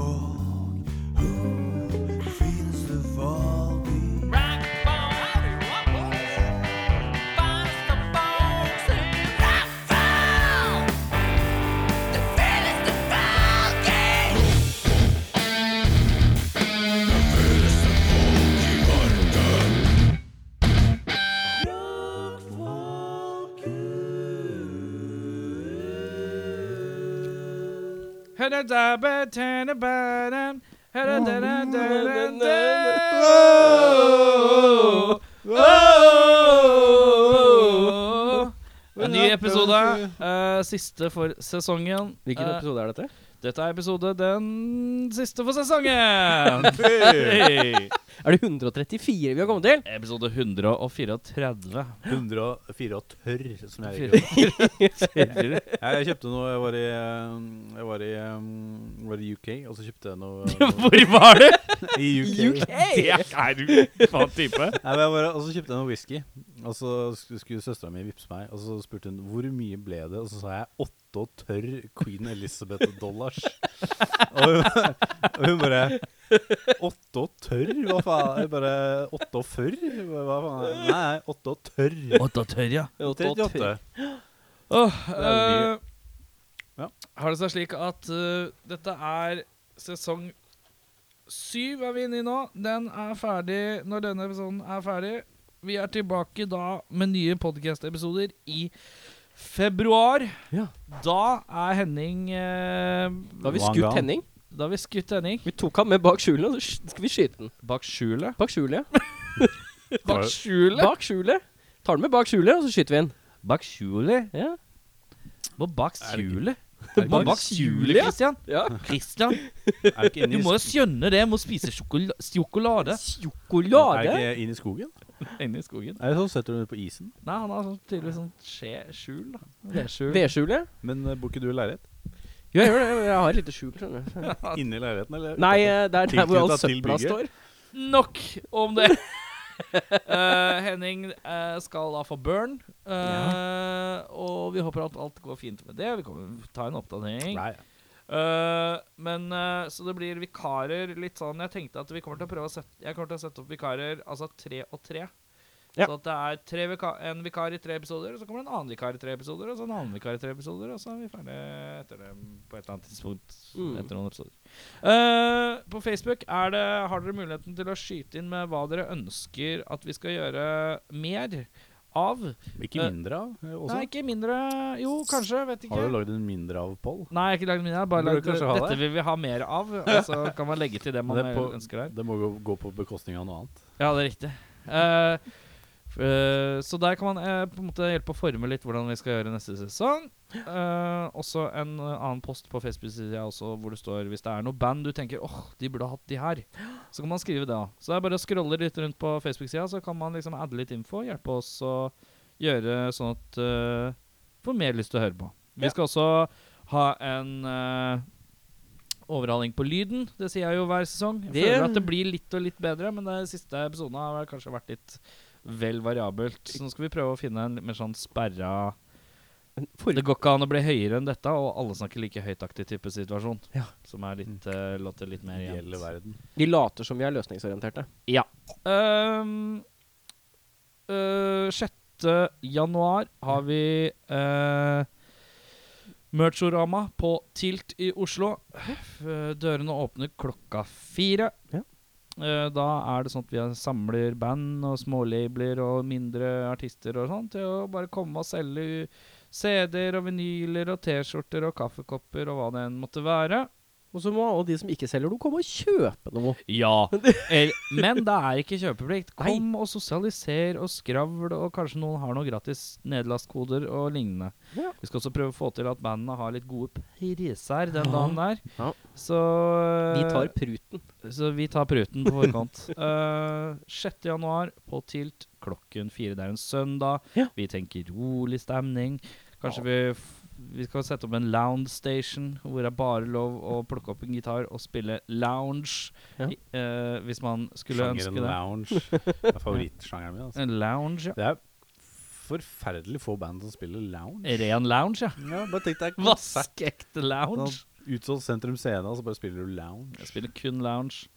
folk, En ny episode. eh, siste for sesongen. Hvilken Eh, episode er dette? Dette er episode den siste for sesongen. Er det 134 vi har kommet til? Episode 134. 104 og tørr, som jeg liker. å Jeg, jeg kjøpte noe Jeg var i, um, jeg var i, um, var i UK, og så kjøpte jeg noe, noe Hvor var du? I UK. Det er du faen type. Nei, men jeg var, og så kjøpte jeg noe whisky, og så skulle søstera mi vippse meg. Og så spurte hun hvor mye ble det, og så sa jeg åtte og tørr Queen Elizabeth-dollars. og, og hun bare Åtte og tørr? Hva faen? Jeg bare Åtte og førr? Hva faen? Nei, åtte og tørr. Åtte og tørr, ja. 38. Åh, Det er mye. eh, Ja. Har det seg slik at uh, dette er sesong syv er vi inne i nå. Den er ferdig når denne episoden er ferdig. Vi er tilbake da med nye podcast-episoder i februar. Ja. Da er Henning eh, Da har vi skutt. Henning. Da har vi skutt Henning. Vi tok han med bak skjulet, og så skal vi skyte den. Bak skjulet. Bak skjulet, ja. Bak skjulet? Bak skjulet. Tar den med bak skjulet, og så skyter vi den. Bak skjulet? Ja. Hva bak det skjulet? Ikke- bak skjulet, Christian? ja. Christian, du må jo skjønne det. Må spise sjokolade. sjokolade. Er det ikke inn i skogen? Inne i skogen. Er det sånn setter du den på isen? Nei, han har sånn, tydeligvis sånn skje-skjul. da. Vedskjul. Vedskjulet? Men uh, bor ikke du i leilighet? Jo, jeg gjør det. Jeg har et lite skjul, skjønner du. Inni leiligheten, eller? Nei, eh, det er der hvor all Tilknyttet til søpla bygget. står. Nok om det. Eh, Henning eh, skal da få burn, eh, og vi håper at alt går fint med det. Vi kommer ta en oppdatering. Nei. Eh, men uh, Så det blir vikarer litt sånn Jeg tenkte at vi kommer til å prøve å sette Jeg kommer til å sette opp vikarer altså tre og tre. Ja. Så at det er tre vika en vikar i tre episoder, og så kommer det en annen vikar i tre episoder, og så en annen vikar i tre episoder, og så er vi ferdig etter det på et eller annet tidspunkt. Mm. Etter noen episoder. Uh, på Facebook er det, har dere muligheten til å skyte inn med hva dere ønsker at vi skal gjøre mer av. Ikke Eh, mindre av eh, også? Nei, ikke mindre Jo, kanskje. Vet ikke. Har du lagd en mindre av, Pål? Nei, jeg har ikke lagd mindre. Bare lagd Dette det? vil vi ha mer av. Og så kan man legge til det man Det på- ønsker der. Det må gå, gå på bekostning av noe annet. Ja, det er riktig. Eh, eh, så der kan man eh, på en måte hjelpe å forme litt hvordan vi skal gjøre neste sesong. Uh, også en annen post på Facebook-sida hvor det står hvis det er noe band du tenker åh, de burde ha hatt de her, så kan man skrive det. da. Så det er bare å scrolle litt rundt på Facebook-sida, så kan man liksom adde litt info. Hjelpe oss å gjøre sånn at uh, får mer lyst til å høre på. Vi Ja. skal også ha en overhaling på lyden. Det sier jeg jo hver sesong. Jeg Det- føler at det blir litt og litt bedre, men de siste episodene har kanskje vært litt vel variabelt. Så nå skal vi prøve å finne en litt mer sånn sperra For, Det går ikke an å bli høyere enn dette, og alle snakker like høytaktig type situasjon. Ja. Som er litt, uh, låter litt mer jevnt. verden. vi later som vi er løsningsorienterte. Ja. Um, uh, 6. januar har vi uh, Merchorama på Tilt i Oslo. Dørene åpner klokka fire. Ja. Eh, da er det sånn at vi samler band og smålabler og mindre artister og sånn til å bare komme og selge CD-er og vinyler og T-skjorter og kaffekopper og hva det enn måtte være. Og så må alle de som ikke selger noe, komme og kjøpe noe. Ja. Men det er ikke kjøpeplikt. Nei. Kom og sosialiser og skravl, og kanskje noen har noen gratis nedlastkoder og lignende. Ja. Vi skal også prøve å få til at bandene har litt gode priser den Ja. dagen der. Ja. Så Vi eh, tar pruten. Så vi tar pruten på forkant. uh, 6. januar på Tilt klokken fire. Det er en søndag. Vi tenker rolig stemning. Kanskje vi, vi skal sette opp en lounge station hvor det er bare lov å plukke opp en gitar og spille lounge. Ja. I, uh, hvis man skulle Sjangeren ønske det. lounge er favorittsjangeren min. Altså. En lounge, ja. Det er forferdelig få band som spiller lounge. Ren lounge, ja. Ja, bare tenk deg. Vaskeekte lounge. Sånn Utsolgt Sentrum Scene, og så bare spiller du lounge. Jeg spiller kun lounge.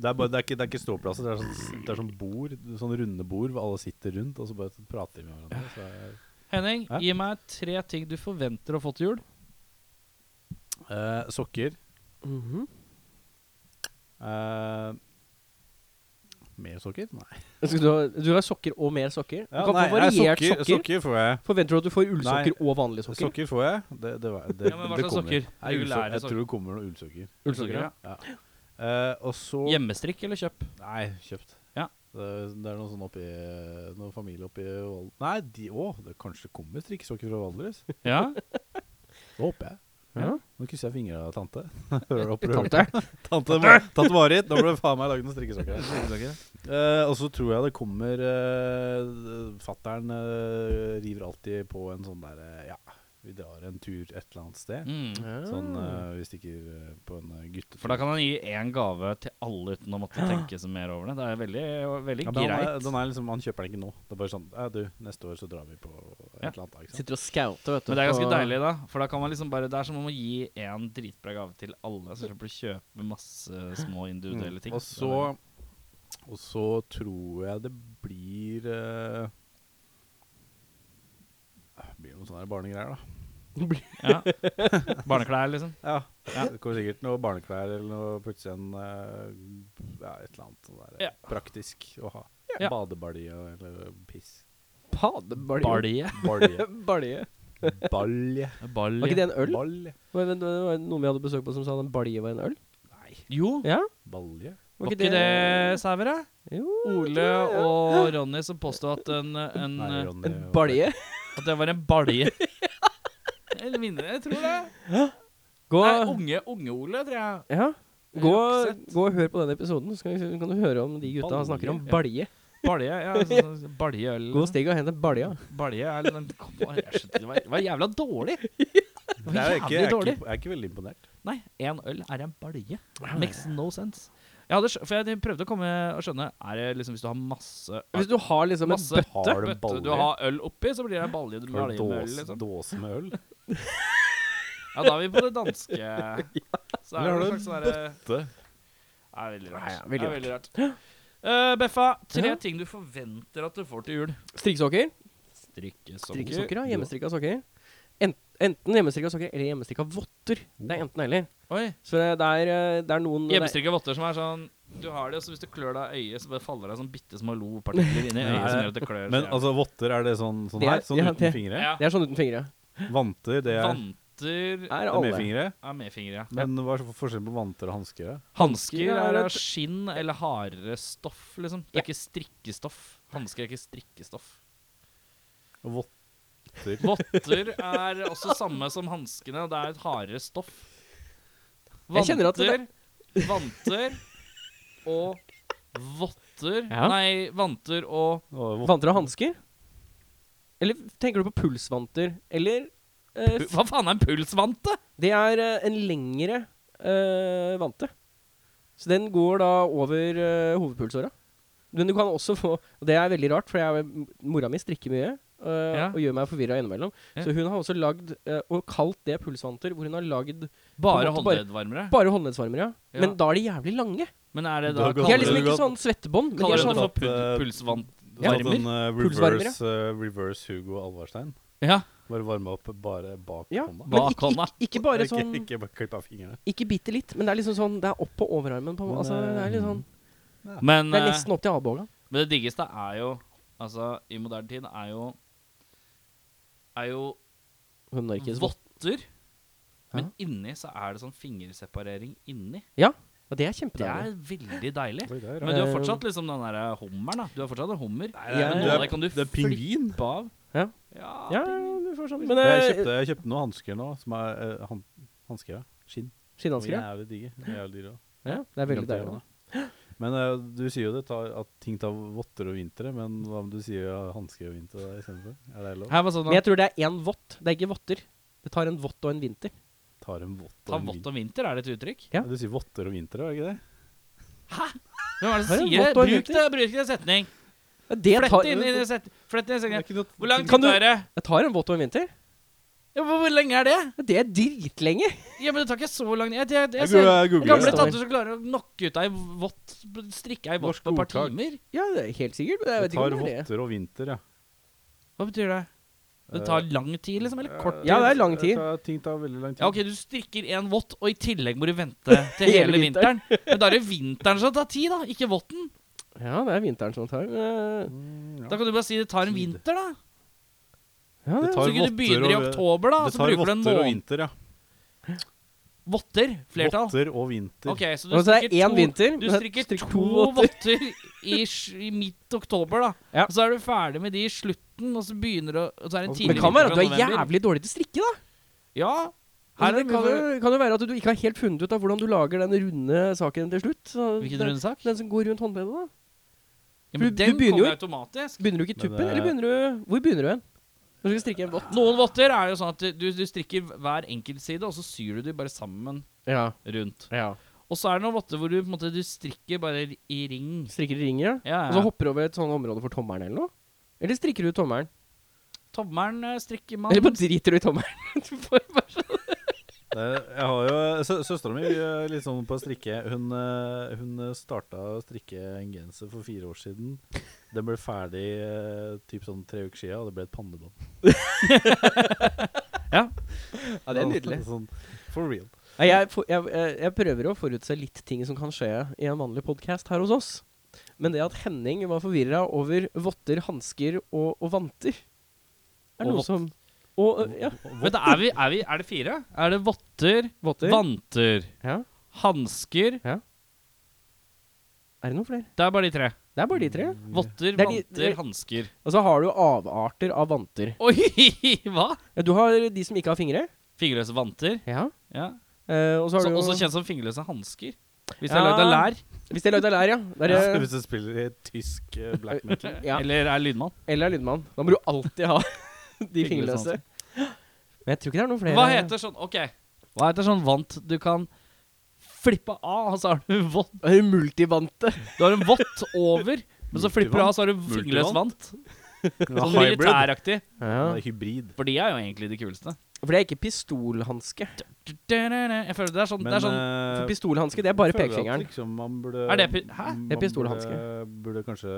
Det er, bare, det er, ikke, det er ikke ståplasser, det er sånn, det er sånn bord, sånn runde bord hvor alle sitter rundt, og så bare prater de med hverandre. Så er, Henning, Hæ? gi meg tre ting du forventer å få til jul. Eh, sokker. Mhm. Eh, mer sokker? Nei. Du, har, du har sokker og mer sokker? Du Ja, kan nei, få variert sokker, sokker. sokker får jeg. Forventer du at du får ullsokker Nei. og vanlige sokker? Sokker får jeg. Det, det, var- det, Ja, men hva slags sokker? Nei, ullso- jeg sokker. tror det kommer noen ullsokker. Ullsokker, ja. Ja. Uh, og så Hjemmestrikk eller kjøp? Nei, kjøpt. Det, det er noe sånn oppi Noen familie oppi Val- Nei, de òg! det kanskje kommer strikkesokker fra Valdres? Ja. Det håper jeg. Ja. Nå krysser jeg fingra, tante. Du? Tante. Tante, tante Marit, nå ble det faen meg lagd noen strikkesokker. Strikkesokker. Eh, og så tror jeg det kommer uh, Fattern eh, river alltid på en sånn derre Ja, vi drar en tur et eller annet sted. Mm. Sånn uh, vi stikker uh, på en uh, guttetur. For da kan han gi én gave til alle uten å måtte tenke så mer over det. Det er veldig, veldig ja, greit. han, den er liksom, han kjøper den ikke nå. Det er bare sånn Ja, du, neste år så drar vi på et Ja. eller annet. Ikke sant? Sitter og scouter, vet du. Men det er ganske deilig, da. For da kan man liksom bare Det er som om å gi én dritbra gave til alle, så slipper du kjøpe masse små individuelle ting. Mm. Og så Og så tror jeg det blir uh, Blir noen sånne barnegreier, da. Ja. Barneklær, liksom. Ja. Det kommer sikkert noe barneklær eller noe plutselig en eh, Ja, et eller annet sånn der, Ja. praktisk å ha. Ja. Badebalje eller piss. Badebalje? Balje. Balje. Balje. Var ikke det en øl? Balje. Var det, det var noen vi hadde besøk på som sa en balje var en øl? Nei, Jo, Ja? balje? var ikke det det Jo, Ole og Ronny som påstod at en, en Nei, eh, Ronny. En balje? At det var en balje. Eller mindre, jeg tror det. Gå, Nei, unge, unge Ole, tror jeg. ja. Gå, gå og hør på den episoden, så kan, vi- kan du høre om de gutta Balje, snakker om ja. balje. Balje, ja. Så, så, baljeøl. Gå og stig og hent en balje. Balje er den kom, det, var, det var jævla dårlig. Det var jævlig er dårlig. ikke, jeg er ikke veldig imponert. Nei, én øl er en balje. Makes no sense. Jeg hadde, for jeg prøvde å komme og skjønne Er det liksom hvis du har masse Hvis du har liksom en Masse bøtte Har du bøtte du har øl oppi, så blir det en balje, Har balje du med øl. Liksom. dåse med øl? Ja, da er vi på det danske. Så er Eller har det du en sånn derre Det. Er veldig rart. Nei, ja, veldig er rart. Uh, Beffa, tre Ja. ting du forventer at du får til jul. Strikkesokker. Strikkesokker, ja. Hjemmestrikka sokker. En, enten hjemmestrikka sokker eller hjemmestrikka votter. Det er enten eller. Oi. Så det er, eh, det er noen Hjemmestrikka votter som er sånn Du har det, og så hvis du klør deg i øyet, så bare faller det sånn bitte små lopartikler inn i øyet som gjør at det klør. Men altså, votter, er det sånn, sånn Det er- her? Sånn ja, uten det- fingre? ja. Det er sånn uten fingre. Vanter, det er, Vanter Er er alle. med fingre? er med fingre, ja. Men hva er forskjellen på vanter og hansker? Hansker er av et- skinn eller hardere stoff, liksom. Det er ikke strikkestoff. Hansker er ikke strikkestoff. Og votter sånn- Votter er også samme som hanskene, det er et hardere stoff. At det- vanter og votter Ja. Nei, vanter og og Vanter og hansker? Eller tenker du på pulsvanter? Eller eh, Hva faen er en pulsvante? Det er eh, en lengre eh, vante. Så den går da over eh, hovedpulsåra. Men du kan også få Og det er veldig rart, for jeg, mora mi strikker mye. Eh, Ja. Og gjør meg forvirra innimellom. Ja. Så hun har også lagd uh, og kalt det pulsvanter, hvor hun har lagd Bare håndleddvarmere? bare- bare håndleddsvarmere. Ja. Ja. Men da er de jævlig lange. Men er det da De er liksom ikke sånn svettebånd, men de er sånn eh. Sånn Varmer? en, eh, Pulsvarmer, reverse, uh, reverse Hugo Alvarstein. Ja. Bare varme opp bare bak Ja, hånda. men Bak ikke, hånda. ikke, ikke bare sånn Ikke bare klipp av fingrene. Ikke bitte litt, men det er liksom sånn Det er opp på overarmen. På, Men, altså, det er litt sånn Men, Det er nesten opp til albuen. men det diggeste er jo Altså, i moderne tid er jo Er jo votter. Men inni så er det sånn fingerseparering inni. Ja, Og det er kjempedeilig. Det er veldig deilig. Men du har Eh, fortsatt liksom den derre hummeren, da. Du har fortsatt en hummer. Nei, Ja, Men det er- kan du det er pingvin. av. Ja. Ja, Ja, du får sånn. Men jeg, eh, kjøpte, jeg kjøpte noen hansker nå, som er uh, han, hansker. Ja. Skinn. skinnhansker, ja. Jævlig digge. Jævlig dyre ja. Det er veldig deilig. Men uh, du sier jo det tar, at ting tar votter og vintre, men hva om du sier ja, hansker og vinter da istedenfor? Er det lov? Her sånn Men jeg tror det er én vott. Det er ikke votter. Det tar en vott og en vinter. Tar en vott Ta og en vått og vinter, er det et uttrykk? Ja. Du sier votter og vintre, er det ikke det? Hæ? Hvem er det som sier det? vått Bruk det, bruk det i en setning. Ja, Det Flett inn i en setning. Flett. Hvor lang Kan tid du- tar det? jeg tar en vått og en vinter. Ja, men hvor lenge er det? Det er dritlenge. Ja, men Det tar ikke så lang tid. Jeg, jeg, jeg, Jeg jeg googler gamle tanter som klarer å knocke ut ei vått Strikke ei vått på et par timer. Ja, det er helt sikkert. Men jeg Det vet ikke tar om det er det. votter og vinter, ja. Hva betyr det? Det tar lang tid, liksom? Eller kort tid? Ja, det er lang tid. Tar- Ting tar veldig lang tid. Ja, ok, Du strikker en vått, og i tillegg må du vente til Hele hele vinteren. Men da er det vinteren som tar tid, da, ikke votten. Ja, det er vinteren som tar uh, Mm, ja. Da kan du bare si det tar en Tid. vinter, da. Ja, tar Så ikke du begynner i oktober, da, så bruker du en måned. vinter, ja. Votter? Flertall. Votter og vinter. Okay, så du så er det strikker én to vinter. Du strikker strikker to votter. votter i, i midt oktober, da. Ja. Og så er du ferdig med de i slutten, og så begynner du Og så er det en tidlig det kan være at du er jævlig dårlig til å strikke, da. Ja. Her det er kan, jo, kan jo være at du ikke har helt funnet ut av hvordan du lager den runde saken til slutt. Så Hvilken runde sak? Den som går rundt håndleddet, da. Ja, men du den begynner kommer jo- automatisk. Begynner du ikke i tuppen, det- eller begynner du Hvor begynner du hen? Når du skal strikke en vått? Noen votter er jo sånn at du, du strikker hver enkelt side, og så syr du de bare sammen Ja. rundt. ja. Og så er det noen votter hvor du på en måte du strikker bare i ring. Strikker i ringer, ja. Ja, Og så hopper du over et sånt område for tommelen eller noe? Eller strikker du tommelen? Tommelen eh, strikker man Eller bare driter du i tommelen? Du får bare sånn- jeg har jo sø Søstera mi er litt sånn på å strikke. Hun, eh, hun starta å strikke en genser for fire år siden. Den ble ferdig eh, typ sånn tre uker siden, og det ble et pannebånd. Ja. ja, det er nydelig. Sånn, for real. Jeg, jeg, jeg, prøver å forutse litt ting som kan skje i en vanlig podkast her hos oss. Men det at Henning var forvirra over votter, hansker og, og vanter, er Og noe som Og ja, Vent, er, vi, er, vi, er det fire? Er det votter, votter. vanter, Ja. hansker Er det noen flere? Det er bare de tre. Det er bare de tre. Votter, Det er de- vanter, hansker. Og så har du avarter av vanter. Oi, hva? Ja, du har de som ikke har fingre. Fingerløse vanter. Ja. Ja. Uh, og så har Så, du også kjent som fingerløse hansker. Hvis det er Ja. lagd av lær. Hvis det er lagd av lær, ja. Det er, Hvis du spiller i tysk eh, black metal. ja. Eller er lydmann. Eller er lydmann. Da må du alltid ha de Fingerløse. Men jeg tror ikke det er noen flere. Hva heter sånn Ok, hva heter sånn vant du kan flippe av, og så har du vått Er det multivante? Du har en vått over, men så flipper du av, så har du fingerløs vant. Sånn militæraktig. Ja. Det hybrid. For de er jo egentlig de kuleste. For det er ikke pistolhanske. Jeg føler det er sånn, det er sånn eh, For pistolhanske, det er bare pekefingeren. Liksom man burde, Er det pi- hæ? Det er pistolhanske. Burde, burde kanskje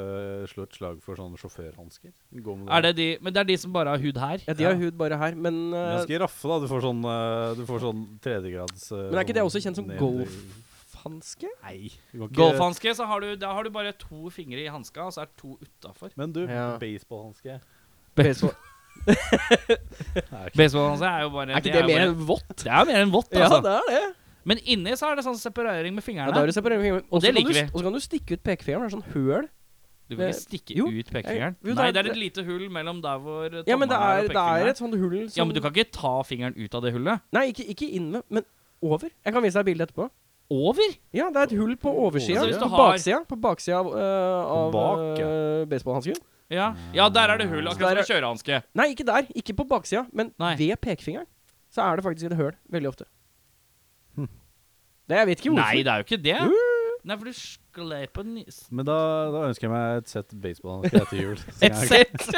slå et slag for sånne sjåførhansker. Er det de, Men det er de som bare har hud her. Ja, de har hud bare her, men Ganske raffe, da. Du får sånn, eh, du får sånn tredjegrads eh, Men er ikke det også kjent som ned- golfhanske? Nei. ikke- Golfhanske, så har du, da har du bare to fingre i hanska, og så er det to utafor. Men du, Ja. baseballhanske Baseball. Baseballhanske er jo bare Er ikke det det er mer enn vått? Det er mer enn vått, Ja, altså. det er det. Men inni så er det sånn separering med fingrene. Ja, da er det separering med fingrene. Og det liker vi. Og så kan du stikke ut pekefingeren. Det er sånn høl. Du vil ikke stikke jo. ut pekefingeren? Jo, det Nei, det er et lite hull mellom der hvor tommelen Ja, men det er og det er et sånt hull som Ja, men du kan ikke ta fingeren ut av det hullet. Nei, ikke, ikke inn med, men over. Jeg kan vise deg bildet etterpå. Over? Ja, det er et hull på oversida. Altså, på baksida, på baksida av, uh, av bak, ja. øh, baseballhansken. Ja. ja, der er det hull. Akkurat som en kjørehanske. Nei, ikke der. Ikke på baksida, men Nei. ved pekefingeren. Så er det faktisk et høl. Veldig ofte. Hm. Det, jeg vet ikke hvorfor. Nei, det er jo ikke det. Jo, Nei, for du sklei på nis... Men da, da ønsker jeg meg et sett baseballhansker etter jul. Et sett!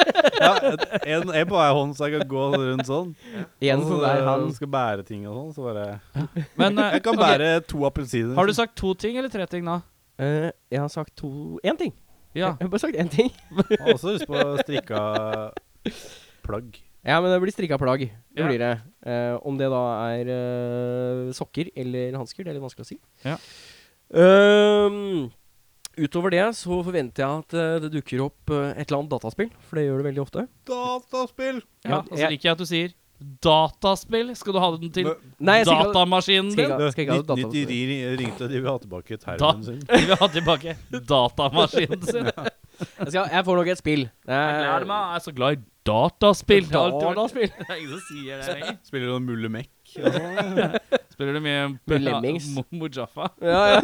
Ja, et, en, en på hver hånd, så jeg kan gå rundt sånn. En Og så der, han Skal bære ting og sånn. Så bare Men uh, Jeg kan bære bære to appelsiner. Har du sagt to ting eller tre ting nå? Uh, jeg har sagt to Én ting. Ja. Jeg har bare sagt én ting. Jeg har også lyst på strikka plagg. Ja, men det blir strikka plagg. Det Ja. blir det. Eh, om det da er eh, sokker eller hansker, det er litt vanskelig å si. Ja. Ehm, utover det så forventer jeg at eh, det dukker opp eh, et eller annet dataspill, for det gjør det veldig ofte. Dataspill! ja. Ja, Og så jeg- liker jeg at du sier dataspill. Skal du ha den til Nei, jeg skal ikke datamaskinen skal din? ikke ha- skal ikke nytt ri- ringte de vil ha tilbake Da- termen sin. De vil ha tilbake datamaskinen sin. jeg, skal, jeg får nok et spill. Jeg er- gleder meg. Jeg er så glad i dataspill. Dataspill. Det er ingen som sier det lenger. Spiller du noen Mulle Mek? Sånn? Spiller du mye Med Lemmings. Mo- Mojaffa? Ja, ja.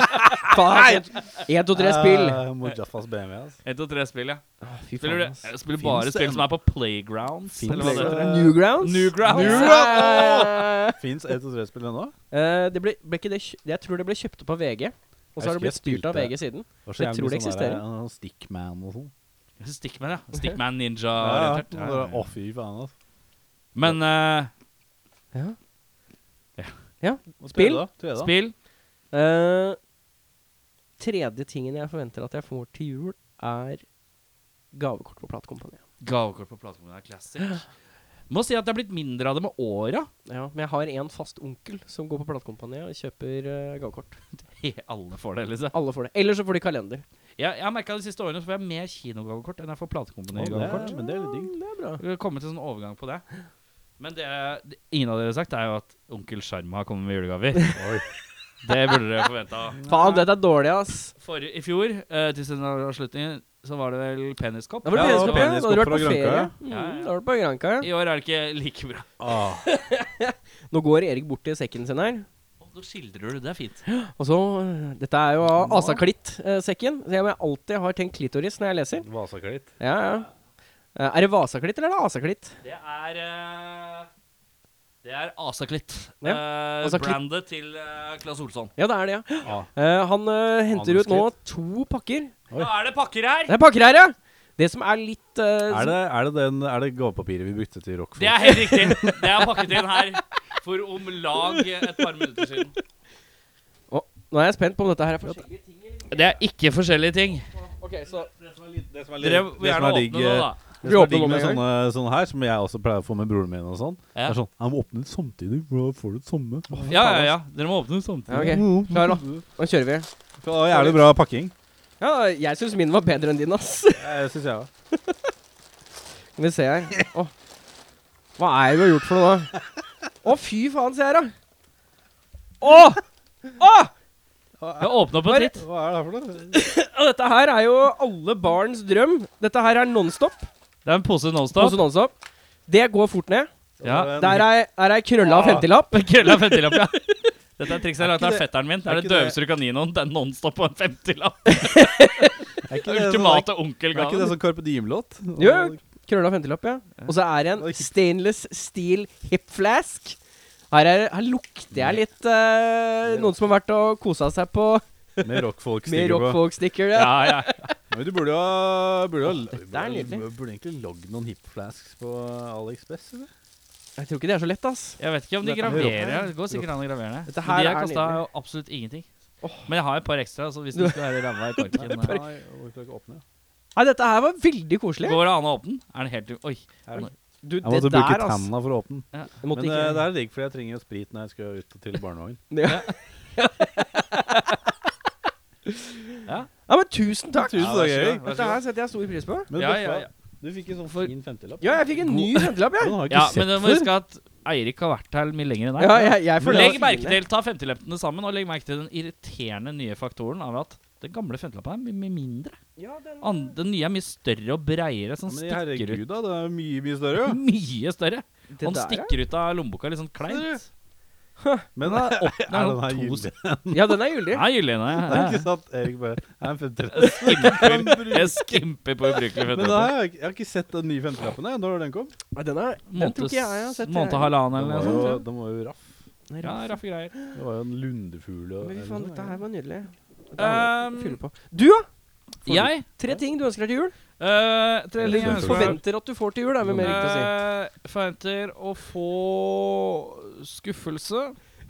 Faen. Én, to, tre spill. Eh, Mojaffas BMW, altså. 1, 2, 3 spill, ja. Fy Spiller du jeg spiller bare det spill en- som er på playgrounds? Finnes Eller hva det det- heter? Newgrounds? Newgrounds. Newgrounds. Fins 1 og 3-spill ennå? Eh, det ble, ble ikke det Jeg tror det ble kjøpt opp av VG. Og så har det blitt styrt av VG siden. Det Jeg tror det eksisterer. Sånn Stickman og sånn. Stickman, ja. Stickman Ja, ja. Ninja-orientert. Å, fy faen, altså. Men eh, Ja. Ja. ja. Spill? Tredje, da? Tredje, da? spill Uh, tredje tingen jeg forventer at jeg får til jul, er gavekort på platekompaniet. Gavekort på platekompaniet er classic. Må si at det er blitt mindre av det med åra. Ja, men jeg har en fast onkel som går på platekompaniet og kjøper uh, gavekort. Alle får det, liksom. Alle får det. Eller så får de kalender. Jeg, jeg har merka de siste årene så får jeg mer kinogavekort enn jeg får platekompani-gavekort. er- men det er litt digg. Det er bra. Vi har kommet til en sånn overgang på det. Men det, det ingen av dere har sagt, er jo at onkel Sjarma kommer med julegaver. Oi. Det burde dere forventa. Faen, dette er dårlig, ass. For I fjor, uh, til sin avslutning, så var det vel peniskopp. Da var det Ja, peniskopp, ja. Da hadde du vært på ferie. Mm, Ja, ja. Da var du på Granca, ja. I år er det ikke like bra. Ah, Nå går Erik bort til sekken sin her. Nå skildrer du, det er fint. Og så Dette er jo Asaklitt-sekken. Så jeg alltid har tenkt klitoris når jeg leser. Vasaklitt. Ja, ja. Eh, Er det Vasaklitt eller er det Asaklitt? Det er eh, Det er Asaklitt. Ja, Uh, brandet til uh, Claes Olsson. Ja, det er det, ja. ja. Uh, han uh, henter ut nå to pakker. Oi. Nå er det pakker her! Det er pakker her, ja! Det som er litt Er det, er det, den, er det gavepapiret vi brukte til Rockford? Det er helt riktig. Det er pakket inn her for om lag et par minutter siden. Oh, Nå er jeg spent på om dette her er forskjellige ting. Det er ikke forskjellige ting. Okay, så Det som er litt- det som er Dere litt- vil det som gjerne er åpne nå, da. Det Vi som er digg med sånne, sånne her, som jeg også pleier å få med broren min og sånn, Ja. det er sånn Jeg må åpne ut samtidig, for da får du det samme. Ja, ja, ja. Dere må åpne ut samtidig. Ja, ok. Klar, da. Nå kjører vi. Det var jævlig bra pakking. Ja, jeg syns min var bedre enn din, ass. Det syns jeg òg. Skal vi se her. Å. Hva er det du har gjort for noe, da? Å, fy faen, se her, da. Å! Å! Jeg åpna på en titt. Hva er det her for noe? Dette her er jo alle barns drøm. Dette her er Nonstop. Det er en pose Nonstop. Pose Nonstop. Det går fort ned. Ja. Der er, ei er krølla ja. 50-lapp. Krølla 50-lapp, ja. Dette er trikset jeg har lagt Er av fetteren min. Det er er det døveste du kan gi noen. Det er Nonstop på en 50-lapp. Er ikke det sånn- Ultimate Er ikke det onkelgaven. sånn Carpe Diem-låt? Jo, krølla 50-lapp, ja. Og så er det en stainless steel hip flask. Her, er, her lukter jeg litt uh, noen som har vært og kosa seg på Med rockfolk-sticker rock på. rockfolk-sticker. Ja. Ja, ja. Men du burde jo burde, burde, burde egentlig lagd noen hipflasks på AliExpress. Eller? Jeg tror ikke det er så lett, ass. Jeg vet ikke om de er graverer. Det går sikkert an å gravere det. Dette Men her de har kosta absolutt ingenting. Men jeg har et par ekstra, så hvis du skal være ræva i korken eh, Nei. Nei, dette her var veldig koselig. Går det an å åpne den? Er den helt Oi. Er Du, Jeg måtte det bruke der, ass. for å åpne den. Ja. Men ikke eh, det er digg, for jeg trenger jo sprit når jeg skal ut til barnehagen. ja. Ja. ja, men tusen takk. Tusen takk, ja, Erik. Dette her setter jeg stor pris på. Men Ja, ja, ja. Du fikk en sånn For- fin femtelapp. Ja, jeg fikk en ny femtilapp, Den jeg. har jeg ikke Ja, sett men du må huske at Eirik har vært her mye lenger enn deg. Ja, jeg, jeg Legg merke til, Ta femtilappene sammen, og legg merke til den irriterende nye faktoren av at den gamle femtelappen er mye, mindre. Ja, den, An, den nye er mye større og breiere, sånn Men stikker ut. herregud, da. Det er mye, mye større. Mye større. det Og den der, ja. stikker ut av lommeboka litt sånn kleint. Men er, er den her gyldig? Ja, den er gyldig. Ja, nei. Det er ikke sant, Erik bare er en femtilapp. Skimper. Jeg skimper på ubrukelig Men da har jeg, jeg har ikke sett den nye femtilappen. jeg. Når den kom? Ja, den, er, den tror ikke jeg jeg har sett. Måned og halvannen Den eller noe sånt. den var jo raff. Ja, Ja, raffe greier. Det var jo en lundefugl og Men fy faen, dette her var nydelig. Um, um, på. Du, da? Jeg Tre ting du ønsker deg til jul? Eh, jeg ønsker. Forventer at du får til jul, er vel mer riktig å si. Eh, forventer å få skuffelse.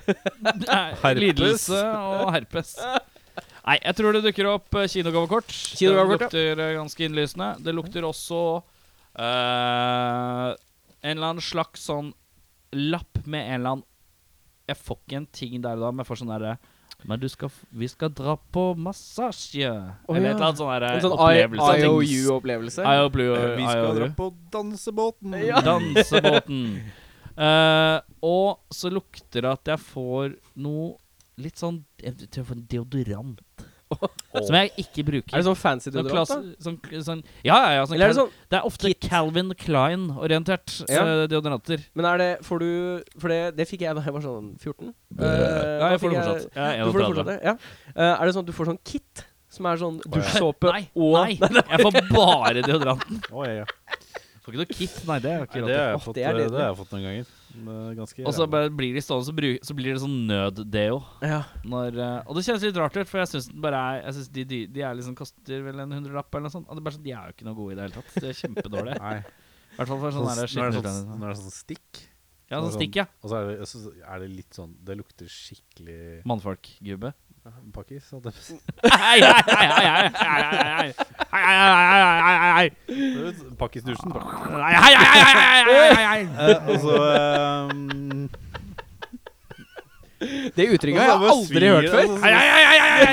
Nei, lidelse og herpes. Nei, jeg tror det dukker opp eh, kinogavekort. Kinogavekort, det lukter ganske innlysende. Det lukter også uh, en eller annen slags sånn lapp med en eller annen Jeg får ikke en ting der og da, men jeg får sånn derre men du skal, vi skal dra på massasje. Oh, eller ja. et eller annet sånn der En sånn opplevelse. IOU-opplevelse. IOU. Eh, Vi skal dra på dansebåten. Dansebåten. uh, og så lukter det at jeg får noe litt sånn Jeg tror jeg får en deodorant. Som jeg ikke bruker. Er det sånn fancy Sånn deodorant, da? sånn, sånn, ja, ja, ja. Sånn Eller er det sånn det er ofte Calvin Klein-orientert Ja. eh, deodoranter. Men er det Får du For det, det fikk jeg da jeg var sånn 14. Uh, ja, jeg får det fortsatt. Jeg Du får det fortsatt, ja. Uh, er det sånn at du får sånn kit som er sånn dusjsåpe Nei, og nei, jeg får bare deodoranten. oh, ja, ja. Får ikke noe kit. Nei, det ikke råd eh, har jeg fått noen ganger. Ganske. Og så bare blir de stående, så, bruk, så blir det sånn nød-deo. Ja. Når, eh, og det kjennes litt rart ut, for jeg syns de, de, de er liksom koster vel en hundrelapp eller noe sånt. Og det er bare sånn, De er jo ikke noe gode i det hele tatt. De er kjempedårlige. I hvert fall for sånn Sånn, der nå, er det sånn, sånn, sånn stikk, Ja, sånn stikk, ja. og så er det, så er det litt sånn Det lukter skikkelig Mannfolkgubbe. Pakkis, holdt jeg på å si. Pakkisdusjen. Og så det uttrykket har jeg aldri hørt før. Hei, hei, hei, hei,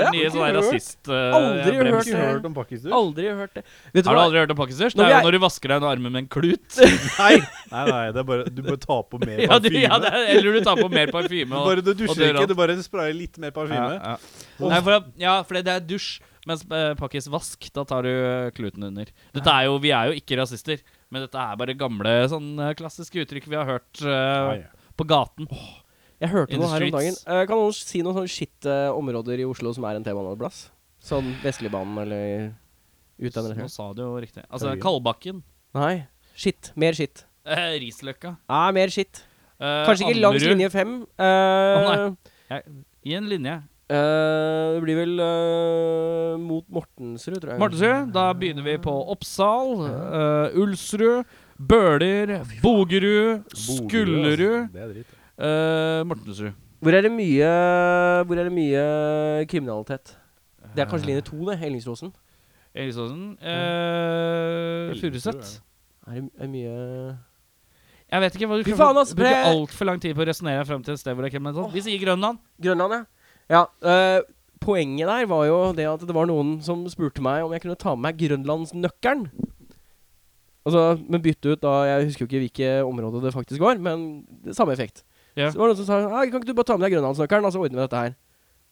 er nye hørt. rasist... eh, Aldri hørt om pakkisdusj? Aldri hørt det. Har du aldri hørt om pakkisdusj? Det er jo når du vasker deg under armen med en klut. Nei, nei, nei, det er bare Du bare tar på mer Ja, du, parfyme. ja, er, eller du tar på mer parfyme. og- bare, du dusjer ikke, du bare sprayer litt mer parfyme. Ja, ja. Nei, for, ja, for det er dusj. Mens uh, pakkis vask, da tar du eh, kluten under. Dette er jo, Vi er jo ikke rasister, men dette er bare gamle sånn eh, klassiske uttrykk vi har hørt eh, på gaten. Jeg hørte noe her om dagen. Eh, kan noen si noen sånne shit-områder i Oslo som er en T-baneplass? Sånn Vestligbanen eller utlandet? Nå sa du jo riktig. Altså. Kalbakken. Nei. Shit. Mer shit. Uh, Risløkka. Nei, mer shit. eh, Kanskje ikke langs linje fem. Eh, Å, nei. I en linje. Uh, det blir vel uh, mot Mortensrud, tror jeg. Mortensrud. Da begynner vi på Oppsal, uh, Ulsrud, Bøler, Bogerud, Skullerud, Det er dritt. Uh, Mortensrud. Hvor er det mye Hvor er det mye kriminalitet? Det er kanskje linje to, det. Ellingsråsen. Elisåsen. Uh, Furuset. Er det, mye Jeg vet ikke hva du Fy faen, altså! Bruker altfor lang tid på å resonnere frem til et sted hvor det er kriminalitet. Vi sier Grønland. Grønland, ja. ja uh, poenget der var jo det at det var noen som spurte meg om jeg kunne ta med meg grønlandsnøkkelen. Altså, men bytte ut da Jeg husker jo ikke hvilke områder det faktisk var, men det, samme effekt. Ja. Så det noen som sa ah, Kan ikke du bare ta med deg grønlandsnøkkelen, og så ordner vi dette her.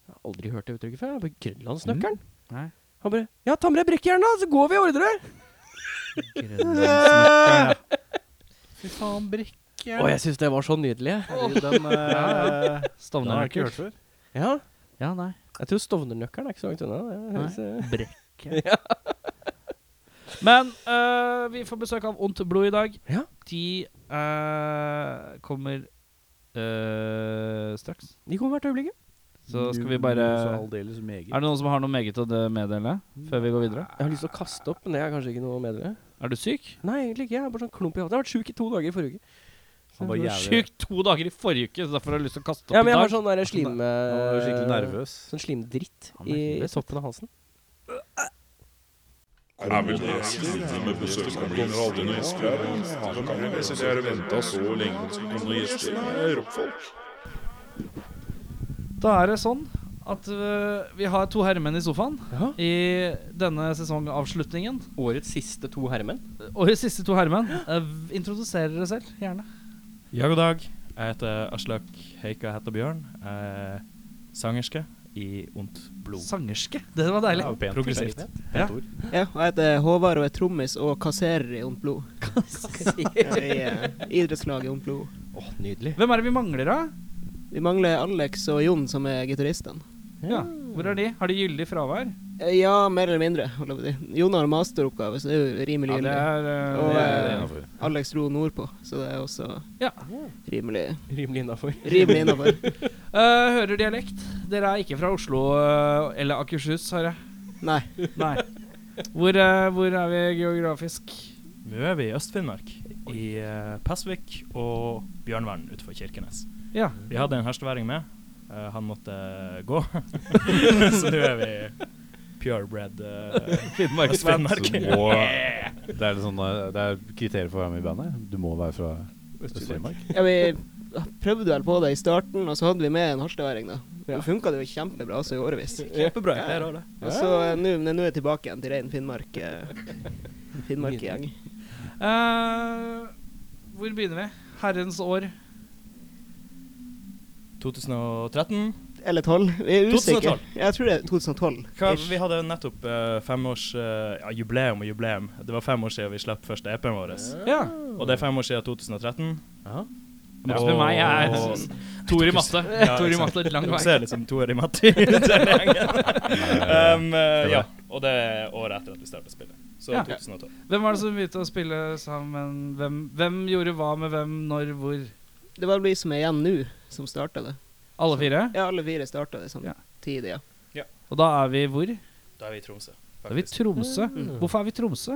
Jeg har aldri hørt det uttrykket før. Jeg Grønlandsnøkkelen? Nei. Han bare Ja, ta med deg brekkjern, da, så går vi og ordner det. Fy faen, brekkjern Å, jeg syns det var så nydelig. jeg. Den, eh, den har jeg ikke Stovner-nøkkel. hørt før. Ja. Ja, nei. Jeg tror Stovner-nøkkelen er ikke så langt unna. Det høres, eh, Men uh, vi får besøk av Ondt blod i dag. Ja. De uh, kommer øh, straks. De kommer hvert øyeblikk. Så skal vi bare. Er det noen som har noe meget å meddele før vi går videre? Jeg har lyst til å kaste opp, men det er kanskje ikke noe å meddele. Er du syk? Nei, egentlig ikke. Jeg har bare sånn klump i halsen. Jeg har vært sjuk i to dager i forrige uke. Han var jævlig Syk to dager i forrige uke, så derfor har jeg lyst til å kaste opp Ja, men jeg i har dag. sånn der slim... Skikkelig nervøs. Sånn slimdritt Han i, er i helvete. toppen av halsen. Er vel det slitne med besøk som blir aldri noen gjester her? Kan vi lese jeg har venta så lenge på at det skal komme noen gjester. Rockfolk. Da er det sånn at øh, vi har to herremenn i sofaen Ja. i denne sesongavslutningen. Årets siste to herremenn. Årets siste to herremenn. Uh, introduserer dere selv, gjerne. Ja, god dag. Jeg heter Aslak Heika heter Bjørn. Jeg er sangerske i Ondt blod. Sangerske. Det var deilig. Ja, pent. Progressivt. Pent, Pent ord. Ja, og jeg heter Håvard og er trommis og kasserer i Ondt blod. I eh, idrettslaget Ondt blod. Åh, nydelig. Hvem er det vi mangler, da? Vi mangler Alex og Jon, som er gitaristene. Ja. Hvor er de? Har de gyldig fravær? Eh, Ja, mer eller mindre. Jon har masteroppgave, så det er jo rimelig Ja, det er, Og, det eh, er. Alex dro nordpå, så det er også Ja. rimelig Rimelig innafor. Rimelig innafor. Øh, hører dialekt. Dere er ikke fra Oslo øh, eller Akershus, har jeg. Nei. Nei. Hvor, øh, hvor er vi geografisk? Nå er vi i Øst-Finnmark, i uh, Pasvik og Bjørnvern utenfor Kirkenes. Ja. Vi hadde en hersteværing med. Eh, han måtte gå. så nå er vi purebred uh. Må, det er sånn, eh, det er kriterier for å være med i bandet. Du må være fra Øst-Finnmark. Ja, vi prøvde vel på det i starten, og så hadde vi med en harstadværing, da. Ja. Funka det jo kjempebra også i årevis. Kjempebra. Jeg å ha det. Og så eh, nå er jeg tilbake igjen til rein Finnmark. eh, Finnmark-gjeng. Uh, hvor begynner vi? Herrens år. 2013. Eller 12. Vi er usikre. 2012. Jeg tror det er 2012. Hva, vi hadde nettopp uh, femårs uh, ja, jubileum og jubileum. Det var fem år siden vi slapp første EP-en vår. Ja. Og det er fem år siden 2013. Ikke spørre meg, er Og- Tor i matte. Ja, Tor i matte er matte, lang Du ser ser liksom toer i matte i um, ja, og det er året etter at vi startet spillet. Så Ja. 2012. Hvem var det som begynte å spille sammen? Hvem, hvem gjorde hva med hvem, når, hvor? Det var vi som er igjen nå, som starta det. Alle fire? Ja, alle fire starta det Ja. samtidig, ja. Og da er vi hvor? Da er vi i Tromsø. Da er vi i. Tromsø. Mm. Hvorfor er vi i Tromsø?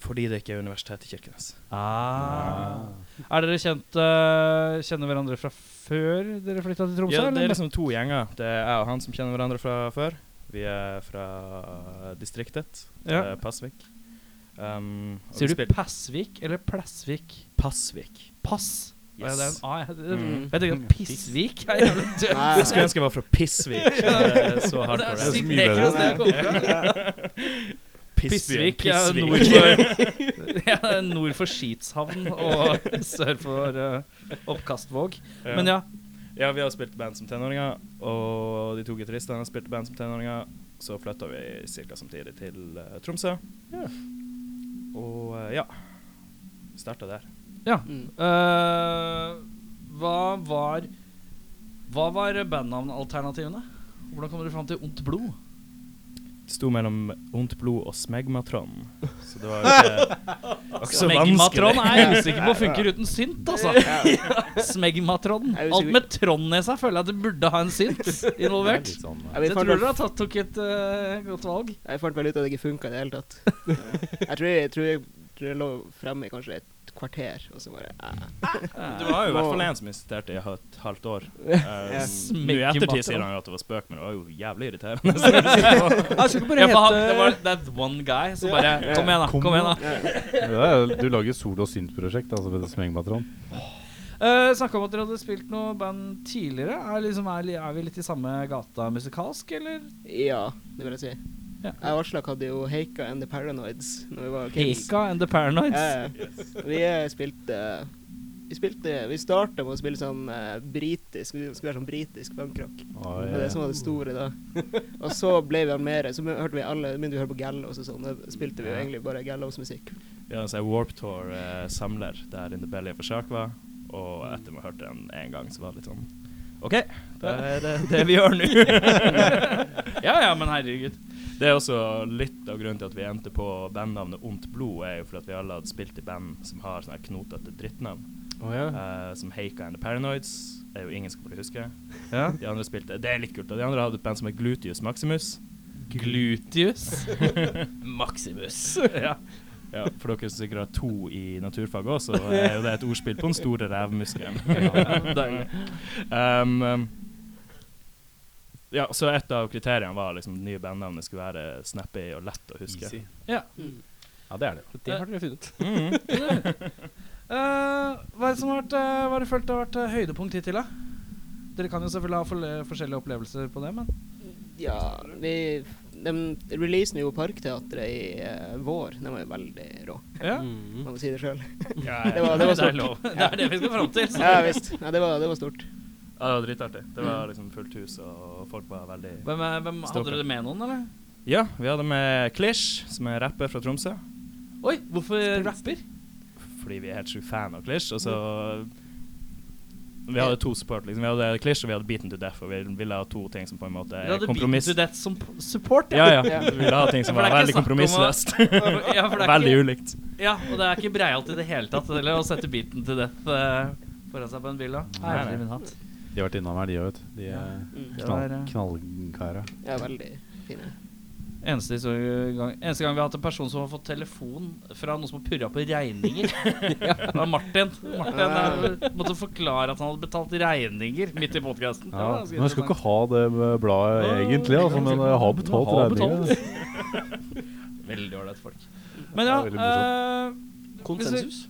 Fordi det ikke er Universitetet i Kirkenes. Ah. Er dere kjent uh, Kjenner hverandre fra før dere flytta til Tromsø? Ja, det er liksom to gjenger. Det er jeg og han som kjenner hverandre fra før. Vi er fra distriktet, Ja. eh, Pasvik. Um, Sier du Pasvik Passvik eller Plassvik? Pasvik? Pass? Yes. det er en A. Jeg, jeg, Mm. jeg ikke, at Pissvik er jævlig dødt. Jeg skulle ønske jeg var fra Pissvik. Er så Det hardcore. det er. sykt mye ekkelt å komme fra. Pissvik er nord for, ja, nord for Skitshavn og sør for uh, Oppkastvåg. Ja. Men ja. Ja, vi har spilt band som tenåringer, og de to gitaristene spilt band som tenåringer. Så flytta vi ca. samtidig til uh, Tromsø. Og uh, ja Starta der. ja. Mm. Uh, hva var Hva var bandnavnalternativene? Hvordan kom du fram til Ondt blod? Det sto mellom Ondt blod og Smegmatron. Så det var jo ikke, Så ikke så Smegmatron er jeg usikker på funker uten synt, altså. Smegmatron. Alt med Trond i seg føler jeg at det burde ha en synt er involvert. sånn, Så jeg tror dere har tatt, tok et uh, godt valg. Jeg fant vel ut at det ikke funka i det hele tatt. Jeg tror jeg, tror jeg, tror jeg lå fremme i kanskje et kvarter, og så bare Du Det var jo i hvert fall en som insisterte i et halvt år. Um, Nå i ettertid sier han jo at det var spøk, men det var jo jævlig irriterende. Jeg bare hete det var that one guy som bare Kom igjen, da. Kom igjen, da. Du lager solo- og synt-prosjekt, altså ved Smengmatron. Uh, Snakka om at dere hadde spilt noe band tidligere. Er, liksom, er, er vi litt i samme gata musikalsk, eller? Ja, det vil jeg si. Ja. Jeg og Aslak hadde jo Heika and the Paranoids når vi var kids. Heika and the Paranoids. Ja, ja. Vi eh, spilte Vi spilte Vi starta med å spille sånn uh, britisk Vi skulle være sånn britisk bankrock. Oh, Det var det som var det store da. og så ble vi mer Så hørte vi alle begynte vi å høre på Gallows og sånn. Da spilte vi jo egentlig bare Gallows-musikk. Vi hadde en sånn Warp Tour-samler der In The Belly of a Shark var, og etter vi hørte den én gang, så var det litt sånn OK, det er det, det vi gjør nå. Ja ja, men herregud. Det er også litt av grunnen til at vi endte på bandnavnet Ondt blod, er jo fordi at vi alle hadde spilt i band som har sånne knotete drittnavn. Eh, som Heika and the Paranoids. Det er jo ingen som kommer til å huske. Ja. De andre spilte Det er litt kult. Og de andre hadde et band som het Glutius Maximus. Gluteus. Maximus. ja. Ja, For dere som sikkert har to i naturfag også, så er jo det et ordspill på den store revmuskelen. Ja. um, um, ja, så et av kriteriene var liksom det nye bandnavnet skulle være snappy og lett å huske. Easy. Ja. Ja, det er det. Det har dere funnet. Mm -hmm. uh, hva er det som har vært eh, Hva har dere følt har vært eh, høydepunkt hittil, da? Dere kan jo selvfølgelig ha for, forskjellige opplevelser på det, men Ja, vi de releasen jo Parkteatret i uh, vår. Den var jo veldig rå. ja. Mm. Man må si det sjøl. Ja, Det var, det var det er lov. Det er det vi skal fram til. så- Ja visst. Ja, det, var, det var stort. Ja, det var dritartig. Det var liksom fullt hus, og folk var veldig Hvem, er- hvem Hadde dere det med noen, eller? Ja, vi hadde med Klish, som er rapper fra Tromsø. Oi, hvorfor rapper? Fordi vi er helt sjukt fan av Klish. Og så Vi hadde to support. liksom Vi hadde Klish og vi hadde Beaten to Death. Og vi ville ha to ting som på en måte Dere er hadde kompromiss... Beaten to Death som p- support? Ja, ja. Ja. Vi ville ha ting som For det var er veldig snakk om å- kompromissløst. ja, for det er Veldig ikke, ulikt. ja, og det er ikke breialt i det hele tatt heller å sette Beaten to Death eh, foran seg på en bil. da. Nei, nei. Herlig min hatt. Har vært innom her, de òg, vet du. De er Mm. Knall, eh, knallkara. Ja, veldig fine. Eneste, gang, eneste gang vi har hatt en person som har fått telefon fra noen som har purra på regninger. Det var Martin. Martin ja. måtte forklare at han hadde betalt regninger midt i podkasten. Ja, men jeg skal ikke ha det med bladet egentlig, altså, men jeg har betalt har regninga. Veldig ålreit folk. Men ja, eh, Konsensus.